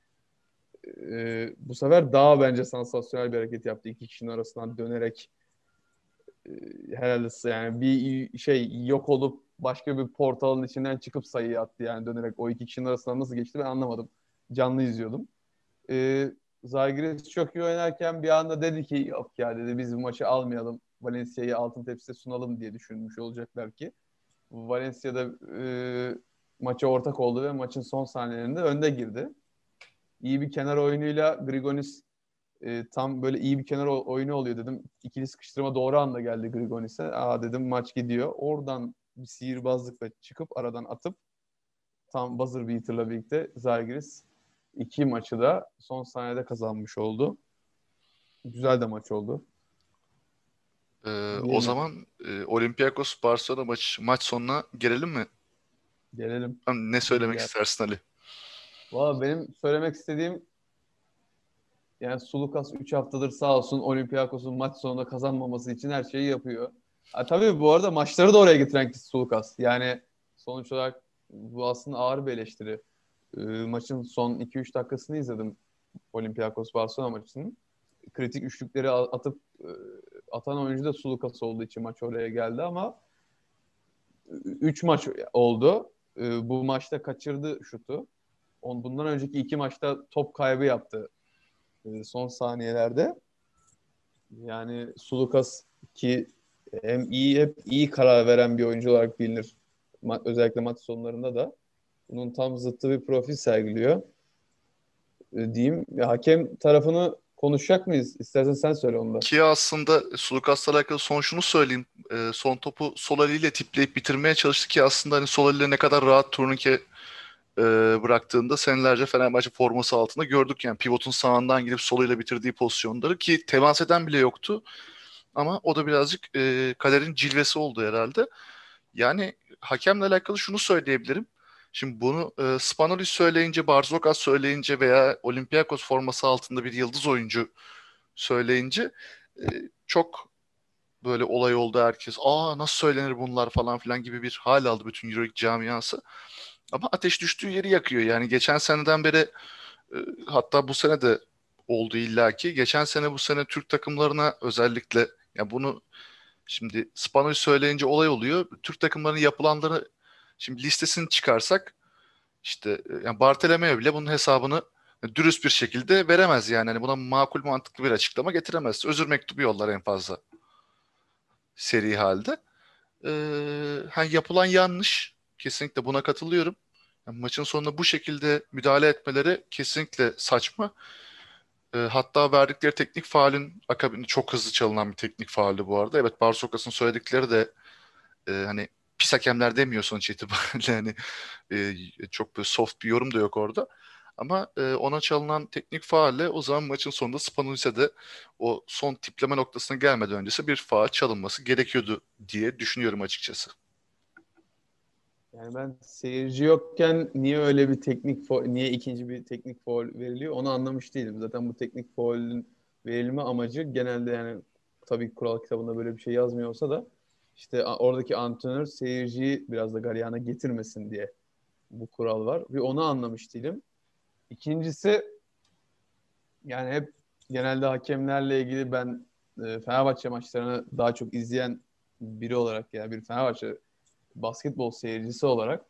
S3: Ee, bu sefer daha bence sansasyonel bir hareket yaptı. İki kişinin arasından dönerek e, herhalde yani bir şey yok olup başka bir portalın içinden çıkıp sayı attı yani dönerek o iki kişinin arasından nasıl geçti ben anlamadım. Canlı izliyordum. Ee, Zagres çok iyi oynarken bir anda dedi ki yok ya dedi biz bu maçı almayalım. Valencia'yı altın tepside sunalım diye düşünmüş olacaklar ki. Valencia'da e, maça ortak oldu ve maçın son saniyelerinde önde girdi. İyi bir kenar oyunuyla Grigonis e, tam böyle iyi bir kenar oyunu oluyor dedim. İkili sıkıştırma doğru anda geldi Grigonis'e. Aa dedim maç gidiyor. Oradan bir sihirbazlıkla çıkıp aradan atıp tam buzzer beater'la birlikte Zalgiris iki maçı da son saniyede kazanmış oldu. Güzel de maç oldu.
S2: Ee, o zaman e, Olympiakos Barcelona maç maç sonuna gelelim mi?
S3: Gelelim.
S2: Ne söylemek Gel. istersin Ali?
S3: Valla benim söylemek istediğim yani Sulukas 3 haftadır sağ olsun Olympiakos'un maç sonunda kazanmaması için her şeyi yapıyor. Ha, tabii bu arada maçları da oraya getiren kişi Sulukas. Yani sonuç olarak bu aslında ağır bir eleştiri. E, maçın son 2-3 dakikasını izledim Olympiakos Barcelona maçının. Kritik üçlükleri atıp e, atan oyuncu da Sulukas olduğu için maç oraya geldi ama 3 maç oldu. E, bu maçta kaçırdı şutu. On, bundan önceki iki maçta top kaybı yaptı e, son saniyelerde. Yani Sulukas ki hem iyi hep iyi karar veren bir oyuncu olarak bilinir. Özellikle maç sonlarında da bunun tam zıttı bir profil sergiliyor. E, diyeyim. Ya, hakem tarafını konuşacak mıyız? İstersen sen söyle onu da.
S2: Ki aslında Sulukas'la alakalı son şunu söyleyeyim. E, son topu sol eliyle tipleyip bitirmeye çalıştı ki aslında hani sol ne kadar rahat turnike e, bıraktığında senelerce Fenerbahçe forması altında gördük yani pivotun sağından gidip soluyla bitirdiği pozisyonları ki temas eden bile yoktu. Ama o da birazcık e, kaderin cilvesi oldu herhalde. Yani hakemle alakalı şunu söyleyebilirim. Şimdi bunu e, Spanoli söyleyince, Barzokas söyleyince veya Olympiakos forması altında bir yıldız oyuncu söyleyince e, çok böyle olay oldu herkes. Aa nasıl söylenir bunlar falan filan gibi bir hal aldı bütün Euroleague camiası. Ama ateş düştüğü yeri yakıyor. Yani geçen seneden beri e, hatta bu sene de oldu illaki. Geçen sene bu sene Türk takımlarına özellikle ya bunu şimdi Spanoli söyleyince olay oluyor. Türk takımlarının yapılanları Şimdi listesini çıkarsak işte e, yani Bartolomeo bile bunun hesabını dürüst bir şekilde veremez yani. yani buna makul mantıklı bir açıklama getiremez. Özür mektubu yollar en fazla seri halde. Ee, hani yapılan yanlış. Kesinlikle buna katılıyorum. Yani maçın sonunda bu şekilde müdahale etmeleri kesinlikle saçma. E, hatta verdikleri teknik faalin akabinde çok hızlı çalınan bir teknik faaldi bu arada. Evet Barsokas'ın söyledikleri de e, hani pis hakemler demiyor sonuç itibariyle. Yani e, çok böyle soft bir yorum da yok orada. Ama e, ona çalınan teknik faalle o zaman maçın sonunda Spanulis'e de o son tipleme noktasına gelmeden öncesi bir faal çalınması gerekiyordu diye düşünüyorum açıkçası.
S3: Yani ben seyirci yokken niye öyle bir teknik foul, niye ikinci bir teknik foul veriliyor onu anlamış değilim. Zaten bu teknik foul'ün verilme amacı genelde yani tabii kural kitabında böyle bir şey yazmıyor olsa da işte oradaki antrenör seyirciyi biraz da garyana getirmesin diye bu kural var. Bir onu anlamış değilim. İkincisi yani hep genelde hakemlerle ilgili ben e, Fenerbahçe maçlarını daha çok izleyen biri olarak yani bir Fenerbahçe basketbol seyircisi olarak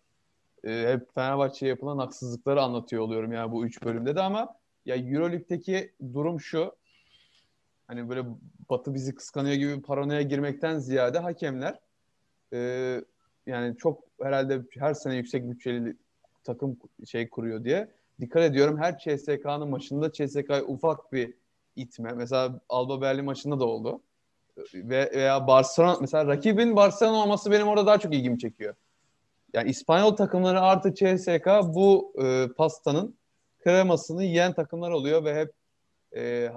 S3: e, hep Fenerbahçe'ye yapılan haksızlıkları anlatıyor oluyorum yani bu üç bölümde de ama ya Euroleague'deki durum şu hani böyle Batı bizi kıskanıyor gibi paranoya girmekten ziyade hakemler e, yani çok herhalde her sene yüksek bütçeli takım şey kuruyor diye dikkat ediyorum her CSK'nın maçında CSK'ya ufak bir itme. Mesela Alba Berlin maçında da oldu. Ve veya Barcelona mesela rakibin Barcelona olması benim orada daha çok ilgimi çekiyor. Yani İspanyol takımları artı CSK bu e, pastanın kremasını yiyen takımlar oluyor ve hep e,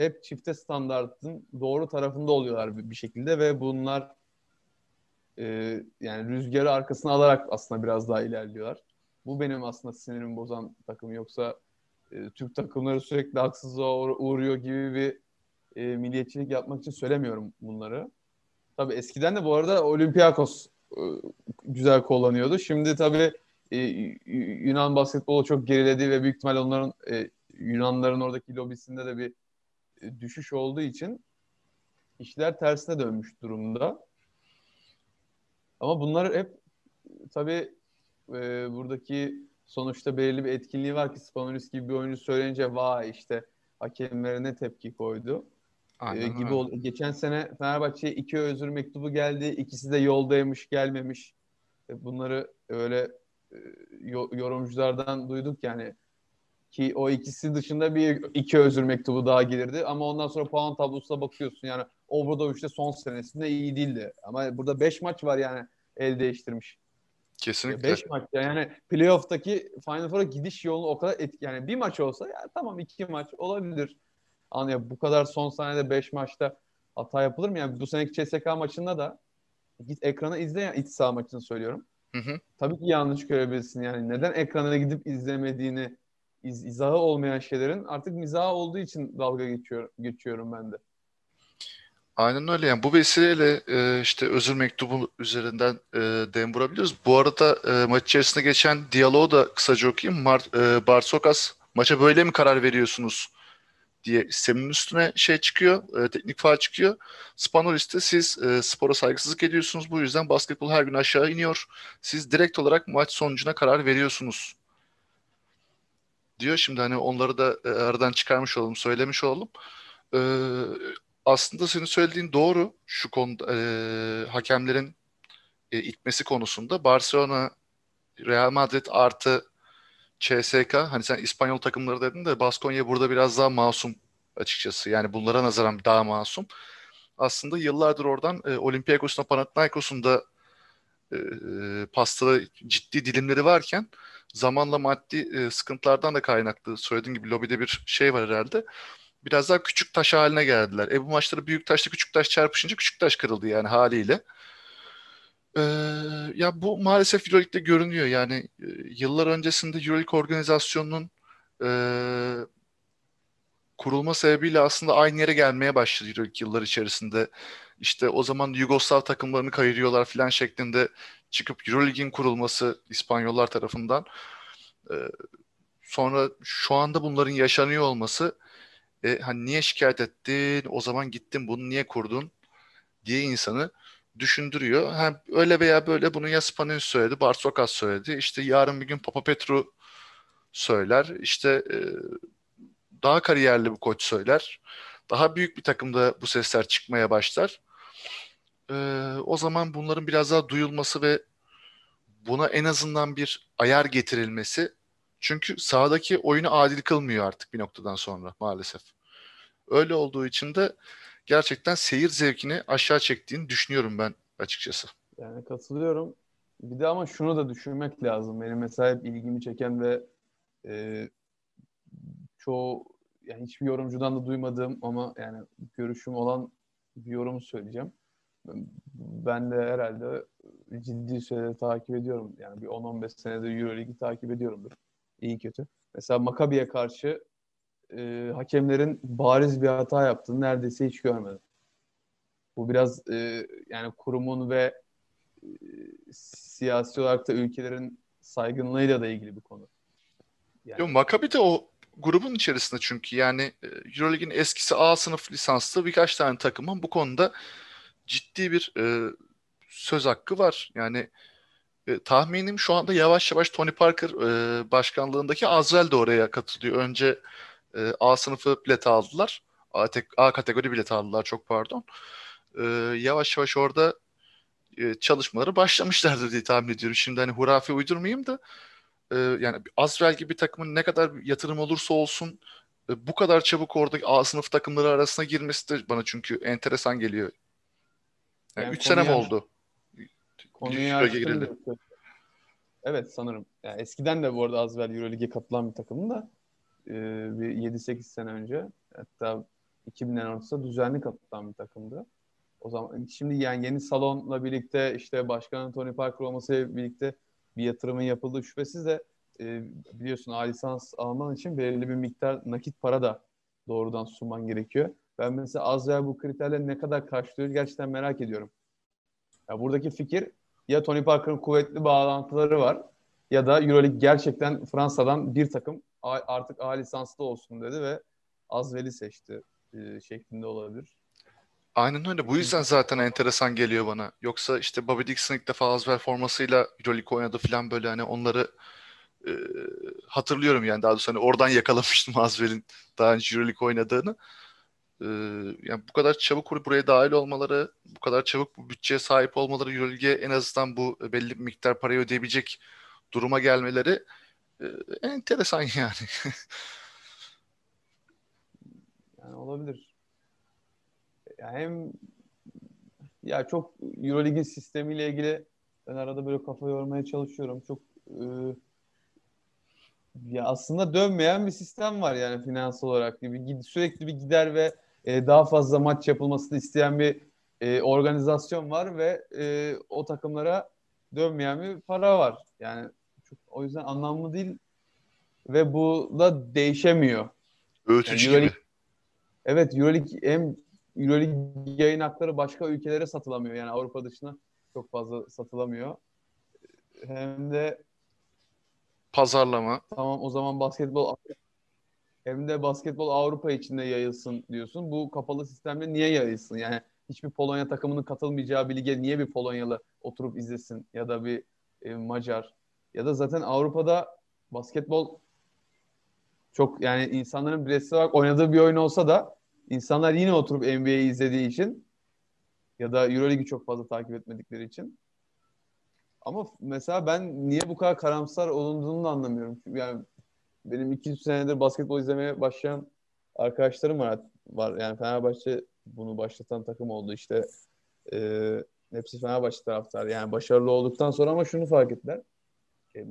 S3: hep çifte standartın doğru tarafında oluyorlar bir, şekilde ve bunlar e, yani rüzgarı arkasına alarak aslında biraz daha ilerliyorlar. Bu benim aslında sinirimi bozan takım. Yoksa e, Türk takımları sürekli haksızlığa uğruyor gibi bir e, milliyetçilik yapmak için söylemiyorum bunları. Tabii eskiden de bu arada Olympiakos e, güzel kullanıyordu. Şimdi tabii e, Yunan basketbolu çok geriledi ve büyük ihtimal onların e, Yunanların oradaki lobisinde de bir düşüş olduğu için işler tersine dönmüş durumda. Ama bunlar hep tabii e, buradaki sonuçta belirli bir etkinliği var ki Spanulis gibi bir oyuncu söyleyince vay işte hakemlere ne tepki koydu. E, gibi oldu. Geçen sene Fenerbahçe'ye iki özür mektubu geldi. İkisi de yoldaymış, gelmemiş. E, bunları öyle e, yorumculardan duyduk yani ki o ikisi dışında bir iki özür mektubu daha gelirdi ama ondan sonra puan tablosuna bakıyorsun yani Obradoviç'te son senesinde iyi değildi ama burada beş maç var yani el değiştirmiş.
S2: Kesinlikle.
S3: 5 maç yani playoff'taki Final Four'a gidiş yolu o kadar etki yani bir maç olsa ya tamam iki maç olabilir. Ama bu kadar son saniyede 5 maçta hata yapılır mı? Yani bu seneki CSK maçında da git ekrana izle ya iç saha maçını söylüyorum. Hı hı. Tabii ki yanlış görebilirsin yani. Neden ekrana gidip izlemediğini iz, izahı olmayan şeylerin artık mizahı olduğu için dalga geçiyor, geçiyorum ben de.
S2: Aynen öyle yani bu vesileyle e, işte özür mektubu üzerinden e, dem vurabiliyoruz. Bu arada e, maç içerisinde geçen diyaloğu da kısaca okuyayım. Mar, e, Barsokas maça böyle mi karar veriyorsunuz diye sistemin üstüne şey çıkıyor, e, teknik faal çıkıyor. Spanolis'te siz e, spora saygısızlık ediyorsunuz. Bu yüzden basketbol her gün aşağı iniyor. Siz direkt olarak maç sonucuna karar veriyorsunuz diyor. Şimdi hani onları da e, aradan çıkarmış olalım, söylemiş olalım. E, aslında senin söylediğin doğru şu konuda e, hakemlerin e, itmesi konusunda Barcelona, Real Madrid artı CSK hani sen İspanyol takımları dedin de Baskonya burada biraz daha masum açıkçası. Yani bunlara nazaran daha masum. Aslında yıllardır oradan e, Olympiakos'un Panathinaikos'un da e, pastada ciddi dilimleri varken zamanla maddi e, sıkıntılardan da kaynaklı söylediğim gibi lobide bir şey var herhalde biraz daha küçük taş haline geldiler. E bu maçları büyük taşla küçük taş çarpışınca küçük taş kırıldı yani haliyle. Ee, ya bu maalesef Euroleague'de görünüyor. Yani e, yıllar öncesinde Euroleague organizasyonunun e, kurulma sebebiyle aslında aynı yere gelmeye başladı yıllar içerisinde. İşte o zaman Yugoslav takımlarını kayırıyorlar filan şeklinde çıkıp Euroleague'in kurulması İspanyollar tarafından. E, sonra şu anda bunların yaşanıyor olması e, hani niye şikayet ettin? O zaman gittin bunu niye kurdun? diye insanı düşündürüyor. Hem öyle veya böyle bunu ya Spanulis söyledi, Barsokas söyledi. İşte yarın bir gün Papa Petru söyler. İşte e, daha kariyerli bir koç söyler. Daha büyük bir takımda bu sesler çıkmaya başlar. E, o zaman bunların biraz daha duyulması ve buna en azından bir ayar getirilmesi çünkü sahadaki oyunu adil kılmıyor artık bir noktadan sonra maalesef. Öyle olduğu için de gerçekten seyir zevkini aşağı çektiğini düşünüyorum ben açıkçası.
S3: Yani katılıyorum. Bir de ama şunu da düşünmek lazım. Benim mesela ilgimi çeken ve e, çoğu yani hiçbir yorumcudan da duymadığım ama yani görüşüm olan bir yorumu söyleyeceğim. Ben de herhalde ciddi süredir takip ediyorum. Yani bir 10-15 senedir Euroligi takip ediyorumdur. İyi kötü. Mesela Makabi'ye karşı e, hakemlerin bariz bir hata yaptığını neredeyse hiç görmedim. Bu biraz e, yani kurumun ve e, siyasi olarak da ülkelerin saygınlığıyla da ilgili bir konu.
S2: Yani... Yo, Maccabi de o grubun içerisinde çünkü yani e, Euroleague'in eskisi A sınıf lisanslı birkaç tane takımın bu konuda ciddi bir e, söz hakkı var. Yani e, tahminim şu anda yavaş yavaş Tony Parker e, başkanlığındaki Azrael de oraya katılıyor. Önce e, A sınıfı bilet aldılar. A, tek, A kategori bilet aldılar çok pardon. E, yavaş yavaş orada e, çalışmaları başlamışlardır diye tahmin ediyorum. Şimdi hani hurafe uydurmayayım da e, yani Azrael gibi bir takımın ne kadar yatırım olursa olsun e, bu kadar çabuk orada A sınıf takımları arasına girmesi de bana çünkü enteresan geliyor. Yani yani sene mi oldu?
S3: Konuyu açtım. Evet sanırım. Yani eskiden de bu arada Azrael Euroleague'e katılan bir takımın da e, bir 7-8 sene önce hatta 2000'lerin ortasında düzenli katılan bir takımdı. O zaman şimdi yani yeni salonla birlikte işte başkanın Tony Parker olmasıyla birlikte bir yatırımın yapıldığı şüphesiz de e, biliyorsun A lisans alman için belirli bir miktar nakit para da doğrudan sunman gerekiyor. Ben mesela az veya bu kriterleri ne kadar karşılıyor gerçekten merak ediyorum. Ya buradaki fikir ya Tony Parker'ın kuvvetli bağlantıları var ya da Euroleague gerçekten Fransa'dan bir takım artık A lisanslı olsun dedi ve Azvel'i seçti e, şeklinde olabilir.
S2: Aynen öyle. Bu yüzden zaten enteresan geliyor bana. Yoksa işte Bobby Dixon ilk defa Azvel formasıyla Euroleague oynadı falan böyle hani onları e, hatırlıyorum yani daha doğrusu hani oradan yakalamıştım Azvel'in daha önce Euroleague oynadığını. E, yani bu kadar çabuk buraya dahil olmaları, bu kadar çabuk bu bütçeye sahip olmaları Euroleague'e en azından bu belli bir miktar parayı ödeyebilecek duruma gelmeleri e, enteresan yani.
S3: yani olabilir ya hem ya çok Euroleague'in sistemiyle ilgili ben arada böyle kafa yormaya çalışıyorum. Çok e, ya aslında dönmeyen bir sistem var yani finansal olarak. Bir, sürekli bir gider ve e, daha fazla maç yapılmasını isteyen bir e, organizasyon var ve e, o takımlara dönmeyen bir para var. Yani çok, o yüzden anlamlı değil ve bu da değişemiyor.
S2: Öğütücü yani Euroleague, gibi.
S3: Evet Euroleague hem Euroleague yayın hakları başka ülkelere satılamıyor. Yani Avrupa dışına çok fazla satılamıyor. Hem de
S2: pazarlama.
S3: Tamam o zaman basketbol hem de basketbol Avrupa içinde yayılsın diyorsun. Bu kapalı sistemde niye yayılsın? Yani hiçbir Polonya takımının katılmayacağı bir lige niye bir Polonyalı oturup izlesin ya da bir e, Macar ya da zaten Avrupa'da basketbol çok yani insanların bireysel olarak oynadığı bir oyun olsa da İnsanlar yine oturup NBA'yi izlediği için ya da Euroligi çok fazla takip etmedikleri için. Ama mesela ben niye bu kadar karamsar olunduğunu da anlamıyorum. Yani benim iki senedir basketbol izlemeye başlayan arkadaşlarım var. var. Yani Fenerbahçe bunu başlatan takım oldu işte. E, hepsi Fenerbahçe taraftar. Yani başarılı olduktan sonra ama şunu fark ettiler. E,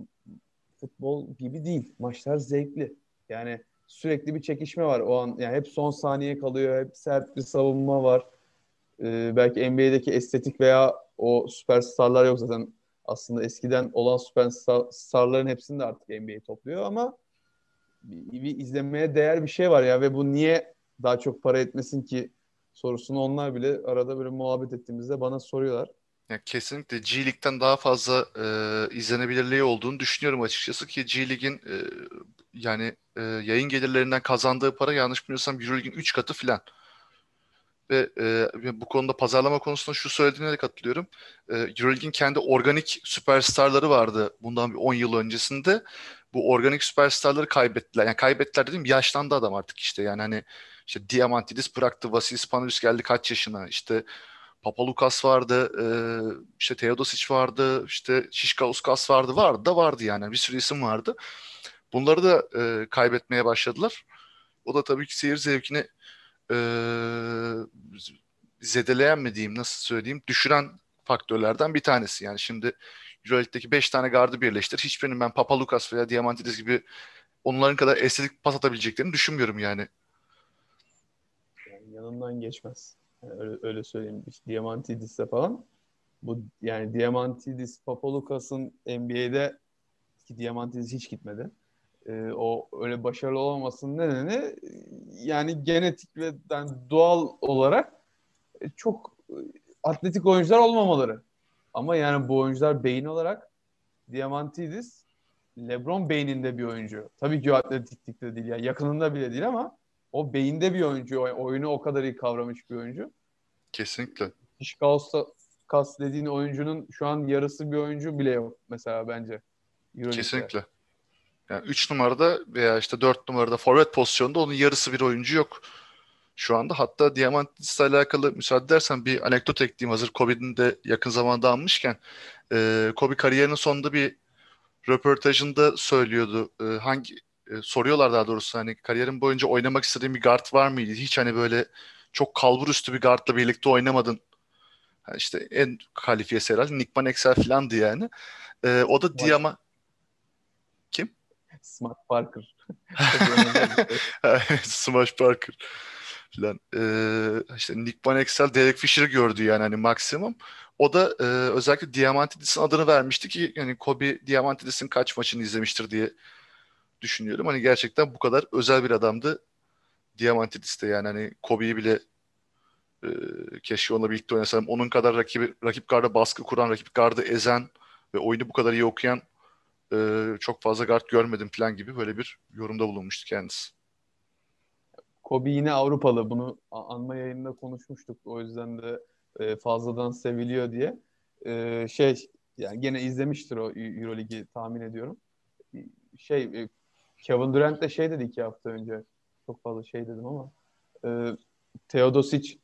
S3: futbol gibi değil. Maçlar zevkli. Yani sürekli bir çekişme var o an. Yani hep son saniye kalıyor. Hep sert bir savunma var. Ee, belki NBA'deki estetik veya o süperstarlar yok zaten. Aslında eskiden olan süperstarların hepsini de artık NBA topluyor ama bir, bir izlemeye değer bir şey var ya ve bu niye daha çok para etmesin ki sorusunu onlar bile arada böyle muhabbet ettiğimizde bana soruyorlar.
S2: Ya kesinlikle G League'den daha fazla e, izlenebilirliği olduğunu düşünüyorum açıkçası ki G League'in e, yani e, yayın gelirlerinden kazandığı para yanlış bilmiyorsam Euroleague'in 3 katı filan. Ve e, bu konuda pazarlama konusunda şu söylediğine de katılıyorum. E, Euroleague'in kendi organik süperstarları vardı bundan bir 10 yıl öncesinde. Bu organik süperstarları kaybettiler. Yani kaybettiler dedim yaşlandı adam artık işte. Yani hani işte Diamantidis bıraktı. Vasilis Panolis geldi kaç yaşına. İşte Papalukas vardı, e, işte Teodosic vardı, işte Şişkauskas vardı, vardı da vardı yani bir sürü isim vardı. Bunları da e, kaybetmeye başladılar. O da tabii ki seyir zevkini e, zedeleyen mi diyeyim, nasıl söyleyeyim, düşüren faktörlerden bir tanesi. Yani şimdi Euroleague'deki 5 tane gardı birleştir. Hiçbirinin ben Papa Lucas veya Diamantidis gibi onların kadar estetik pas atabileceklerini düşünmüyorum yani.
S3: yani yanından geçmez. Yani öyle, öyle söyleyeyim. İşte Diamantidis'e falan. Bu yani Diamantidis, Papalukas'ın NBA'de ki Diamantidis hiç gitmedi. Ee, o öyle başarılı olmamasının nedeni yani genetik ve yani doğal olarak çok atletik oyuncular olmamaları. Ama yani bu oyuncular beyin olarak Diamantidis LeBron beyninde bir oyuncu. Tabii ki o atletiklikte değil. Yani yakınında bile değil ama o beyinde bir oyuncu. Oyunu o kadar iyi kavramış bir oyuncu.
S2: Kesinlikle.
S3: Işkaus'ta Kas dediğin oyuncunun şu an yarısı bir oyuncu bile yok mesela bence.
S2: Euroleague'de. Kesinlikle. Yani 3 numarada veya işte 4 numarada forvet pozisyonunda onun yarısı bir oyuncu yok. Şu anda hatta Diamantidis'le alakalı müsaade edersen bir anekdot ekleyeyim. Hazır Kobe'nin de yakın zamanda almışken. E, Kobe kariyerinin sonunda bir röportajında söylüyordu. E, hangi e, soruyorlar daha doğrusu hani kariyerin boyunca oynamak istediğin bir guard var mıydı? Hiç hani böyle çok kalbur üstü bir guardla birlikte oynamadın. Yani işte en kalifiyesi herhalde Nick Van Exel falandı yani. E, o da Diama kim?
S3: Smart Parker.
S2: Smash Parker falan. Ee, işte Nick Van Exel, Derek Fisher'ı gördü yani hani maksimum. O da e, özellikle Diamantidis'in adını vermişti ki yani Kobe Diamantidis'in kaç maçını izlemiştir diye düşünüyorum. Hani gerçekten bu kadar özel bir adamdı Diamantidis de yani hani Kobe'yi bile e, keşke onunla birlikte oynasam. Onun kadar rakibi, rakip garda baskı kuran, rakip gardı ezen ve oyunu bu kadar iyi okuyan e, çok fazla guard görmedim falan gibi böyle bir yorumda bulunmuştu kendisi.
S3: Kobe yine Avrupalı. Bunu anma yayınında konuşmuştuk. O yüzden de e, fazladan seviliyor diye. E, şey yani gene izlemiştir o Euroligi tahmin ediyorum. Şey e, Kevin Durant de şey dedi iki hafta önce. Çok fazla şey dedim ama e, Teodosic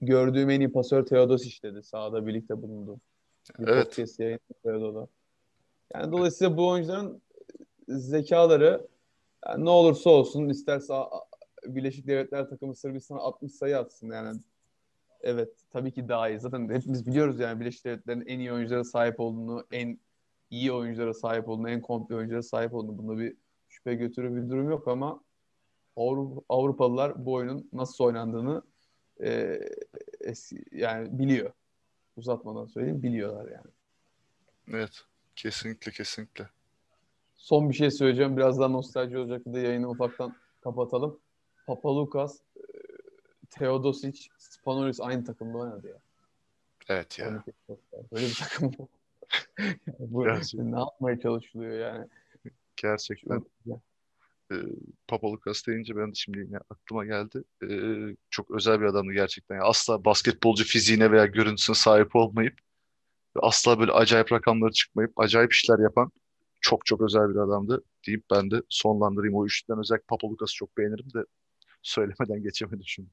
S3: gördüğüm en iyi pasör Teodosic dedi. Sahada birlikte bulundu. Bir evet. podcast yayınladı Yani dolayısıyla bu oyuncuların zekaları yani ne olursa olsun isterse Birleşik Devletler takımı Sırbistan'a 60 sayı atsın yani. Evet tabii ki daha iyi. Zaten hepimiz biliyoruz yani Birleşik Devletler'in en iyi oyunculara sahip olduğunu, en iyi oyunculara sahip olduğunu, en komple oyunculara sahip olduğunu. Bunda bir şüphe götürü bir durum yok ama Avrupalılar bu oyunun nasıl oynandığını e, eski, yani biliyor. Uzatmadan söyleyeyim biliyorlar yani.
S2: Evet. Kesinlikle kesinlikle.
S3: Son bir şey söyleyeceğim. Biraz daha nostalji olacak da yayını ufaktan kapatalım. Papa Lucas, e, Teodosic, Spanolis aynı takımda oynadı ya.
S2: Evet ya.
S3: Böyle bir takım bu ne yapmaya çalışılıyor yani.
S2: Gerçekten. Ee, Papa Lucas deyince ben de şimdi yine aklıma geldi. Ee, çok özel bir adamdı gerçekten. Yani asla basketbolcu fiziğine veya görüntüsüne sahip olmayıp asla böyle acayip rakamları çıkmayıp acayip işler yapan çok çok özel bir adamdı deyip ben de sonlandırayım. O üçlüden özellikle Papa Lucas'ı çok beğenirim de söylemeden geçemedim şimdi.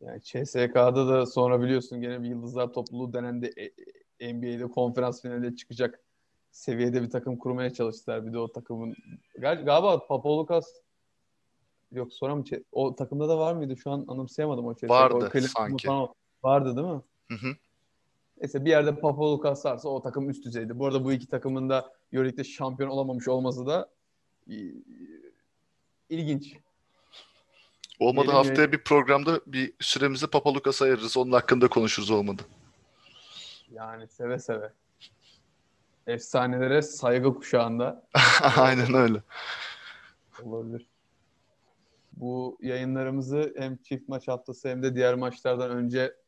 S3: Yani CSK'da da sonra biliyorsun gene bir yıldızlar topluluğu denendi. E, NBA'de konferans finalinde çıkacak seviyede bir takım kurmaya çalıştılar. Bir de o takımın Gal galiba Papa Lucas yok sonra mı o takımda da var mıydı? Şu an anımsayamadım o CSK.
S2: Vardı o sanki. Falan
S3: vardı değil mi? Hı hı. Neyse bir yerde Papa Lucas varsa o takım üst düzeydi. Bu arada bu iki takımın da Euroleague'de şampiyon olamamış olması da ilginç.
S2: Olmadı Gelin haftaya yayın... bir programda bir süremizi Papa Lucas'a ayırırız. Onun hakkında konuşuruz olmadı.
S3: Yani seve seve. Efsanelere saygı kuşağında.
S2: Aynen öyle.
S3: Olabilir. Bu yayınlarımızı hem çift maç haftası hem de diğer maçlardan önce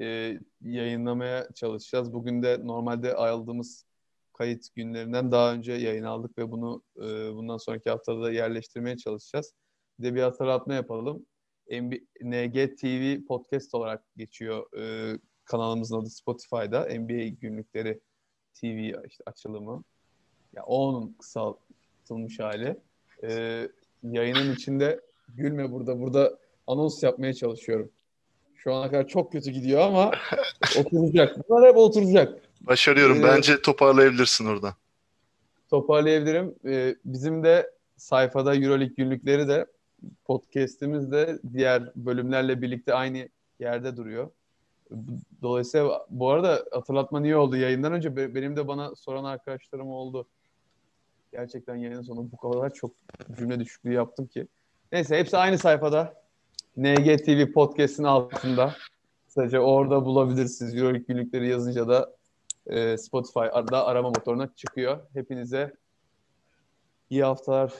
S3: e, yayınlamaya çalışacağız. Bugün de normalde aldığımız kayıt günlerinden daha önce yayın aldık ve bunu e, bundan sonraki haftada da yerleştirmeye çalışacağız. Bir de bir hatırlatma yapalım. MB, NG TV podcast olarak geçiyor e, kanalımızın adı Spotify'da. NBA günlükleri TV işte açılımı. Ya onun kısaltılmış hali. E, yayının içinde gülme burada. Burada anons yapmaya çalışıyorum. Şu ana kadar çok kötü gidiyor ama oturacak. Bunlar hep oturacak.
S2: Başarıyorum. Ee, Bence toparlayabilirsin orada.
S3: Toparlayabilirim. Ee, bizim de sayfada Euroleague günlükleri de podcast'imiz de diğer bölümlerle birlikte aynı yerde duruyor. Dolayısıyla bu arada hatırlatma niye oldu? Yayından önce benim de bana soran arkadaşlarım oldu. Gerçekten yayının sonu bu kadar çok cümle düşüklüğü yaptım ki. Neyse hepsi aynı sayfada. NGTV Podcast'in altında. Sadece orada bulabilirsiniz. Euroleague günlükleri yazınca da e, Spotify'da arama motoruna çıkıyor. Hepinize iyi haftalar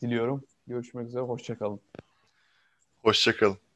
S3: diliyorum. Görüşmek üzere. Hoşçakalın.
S2: Hoşçakalın.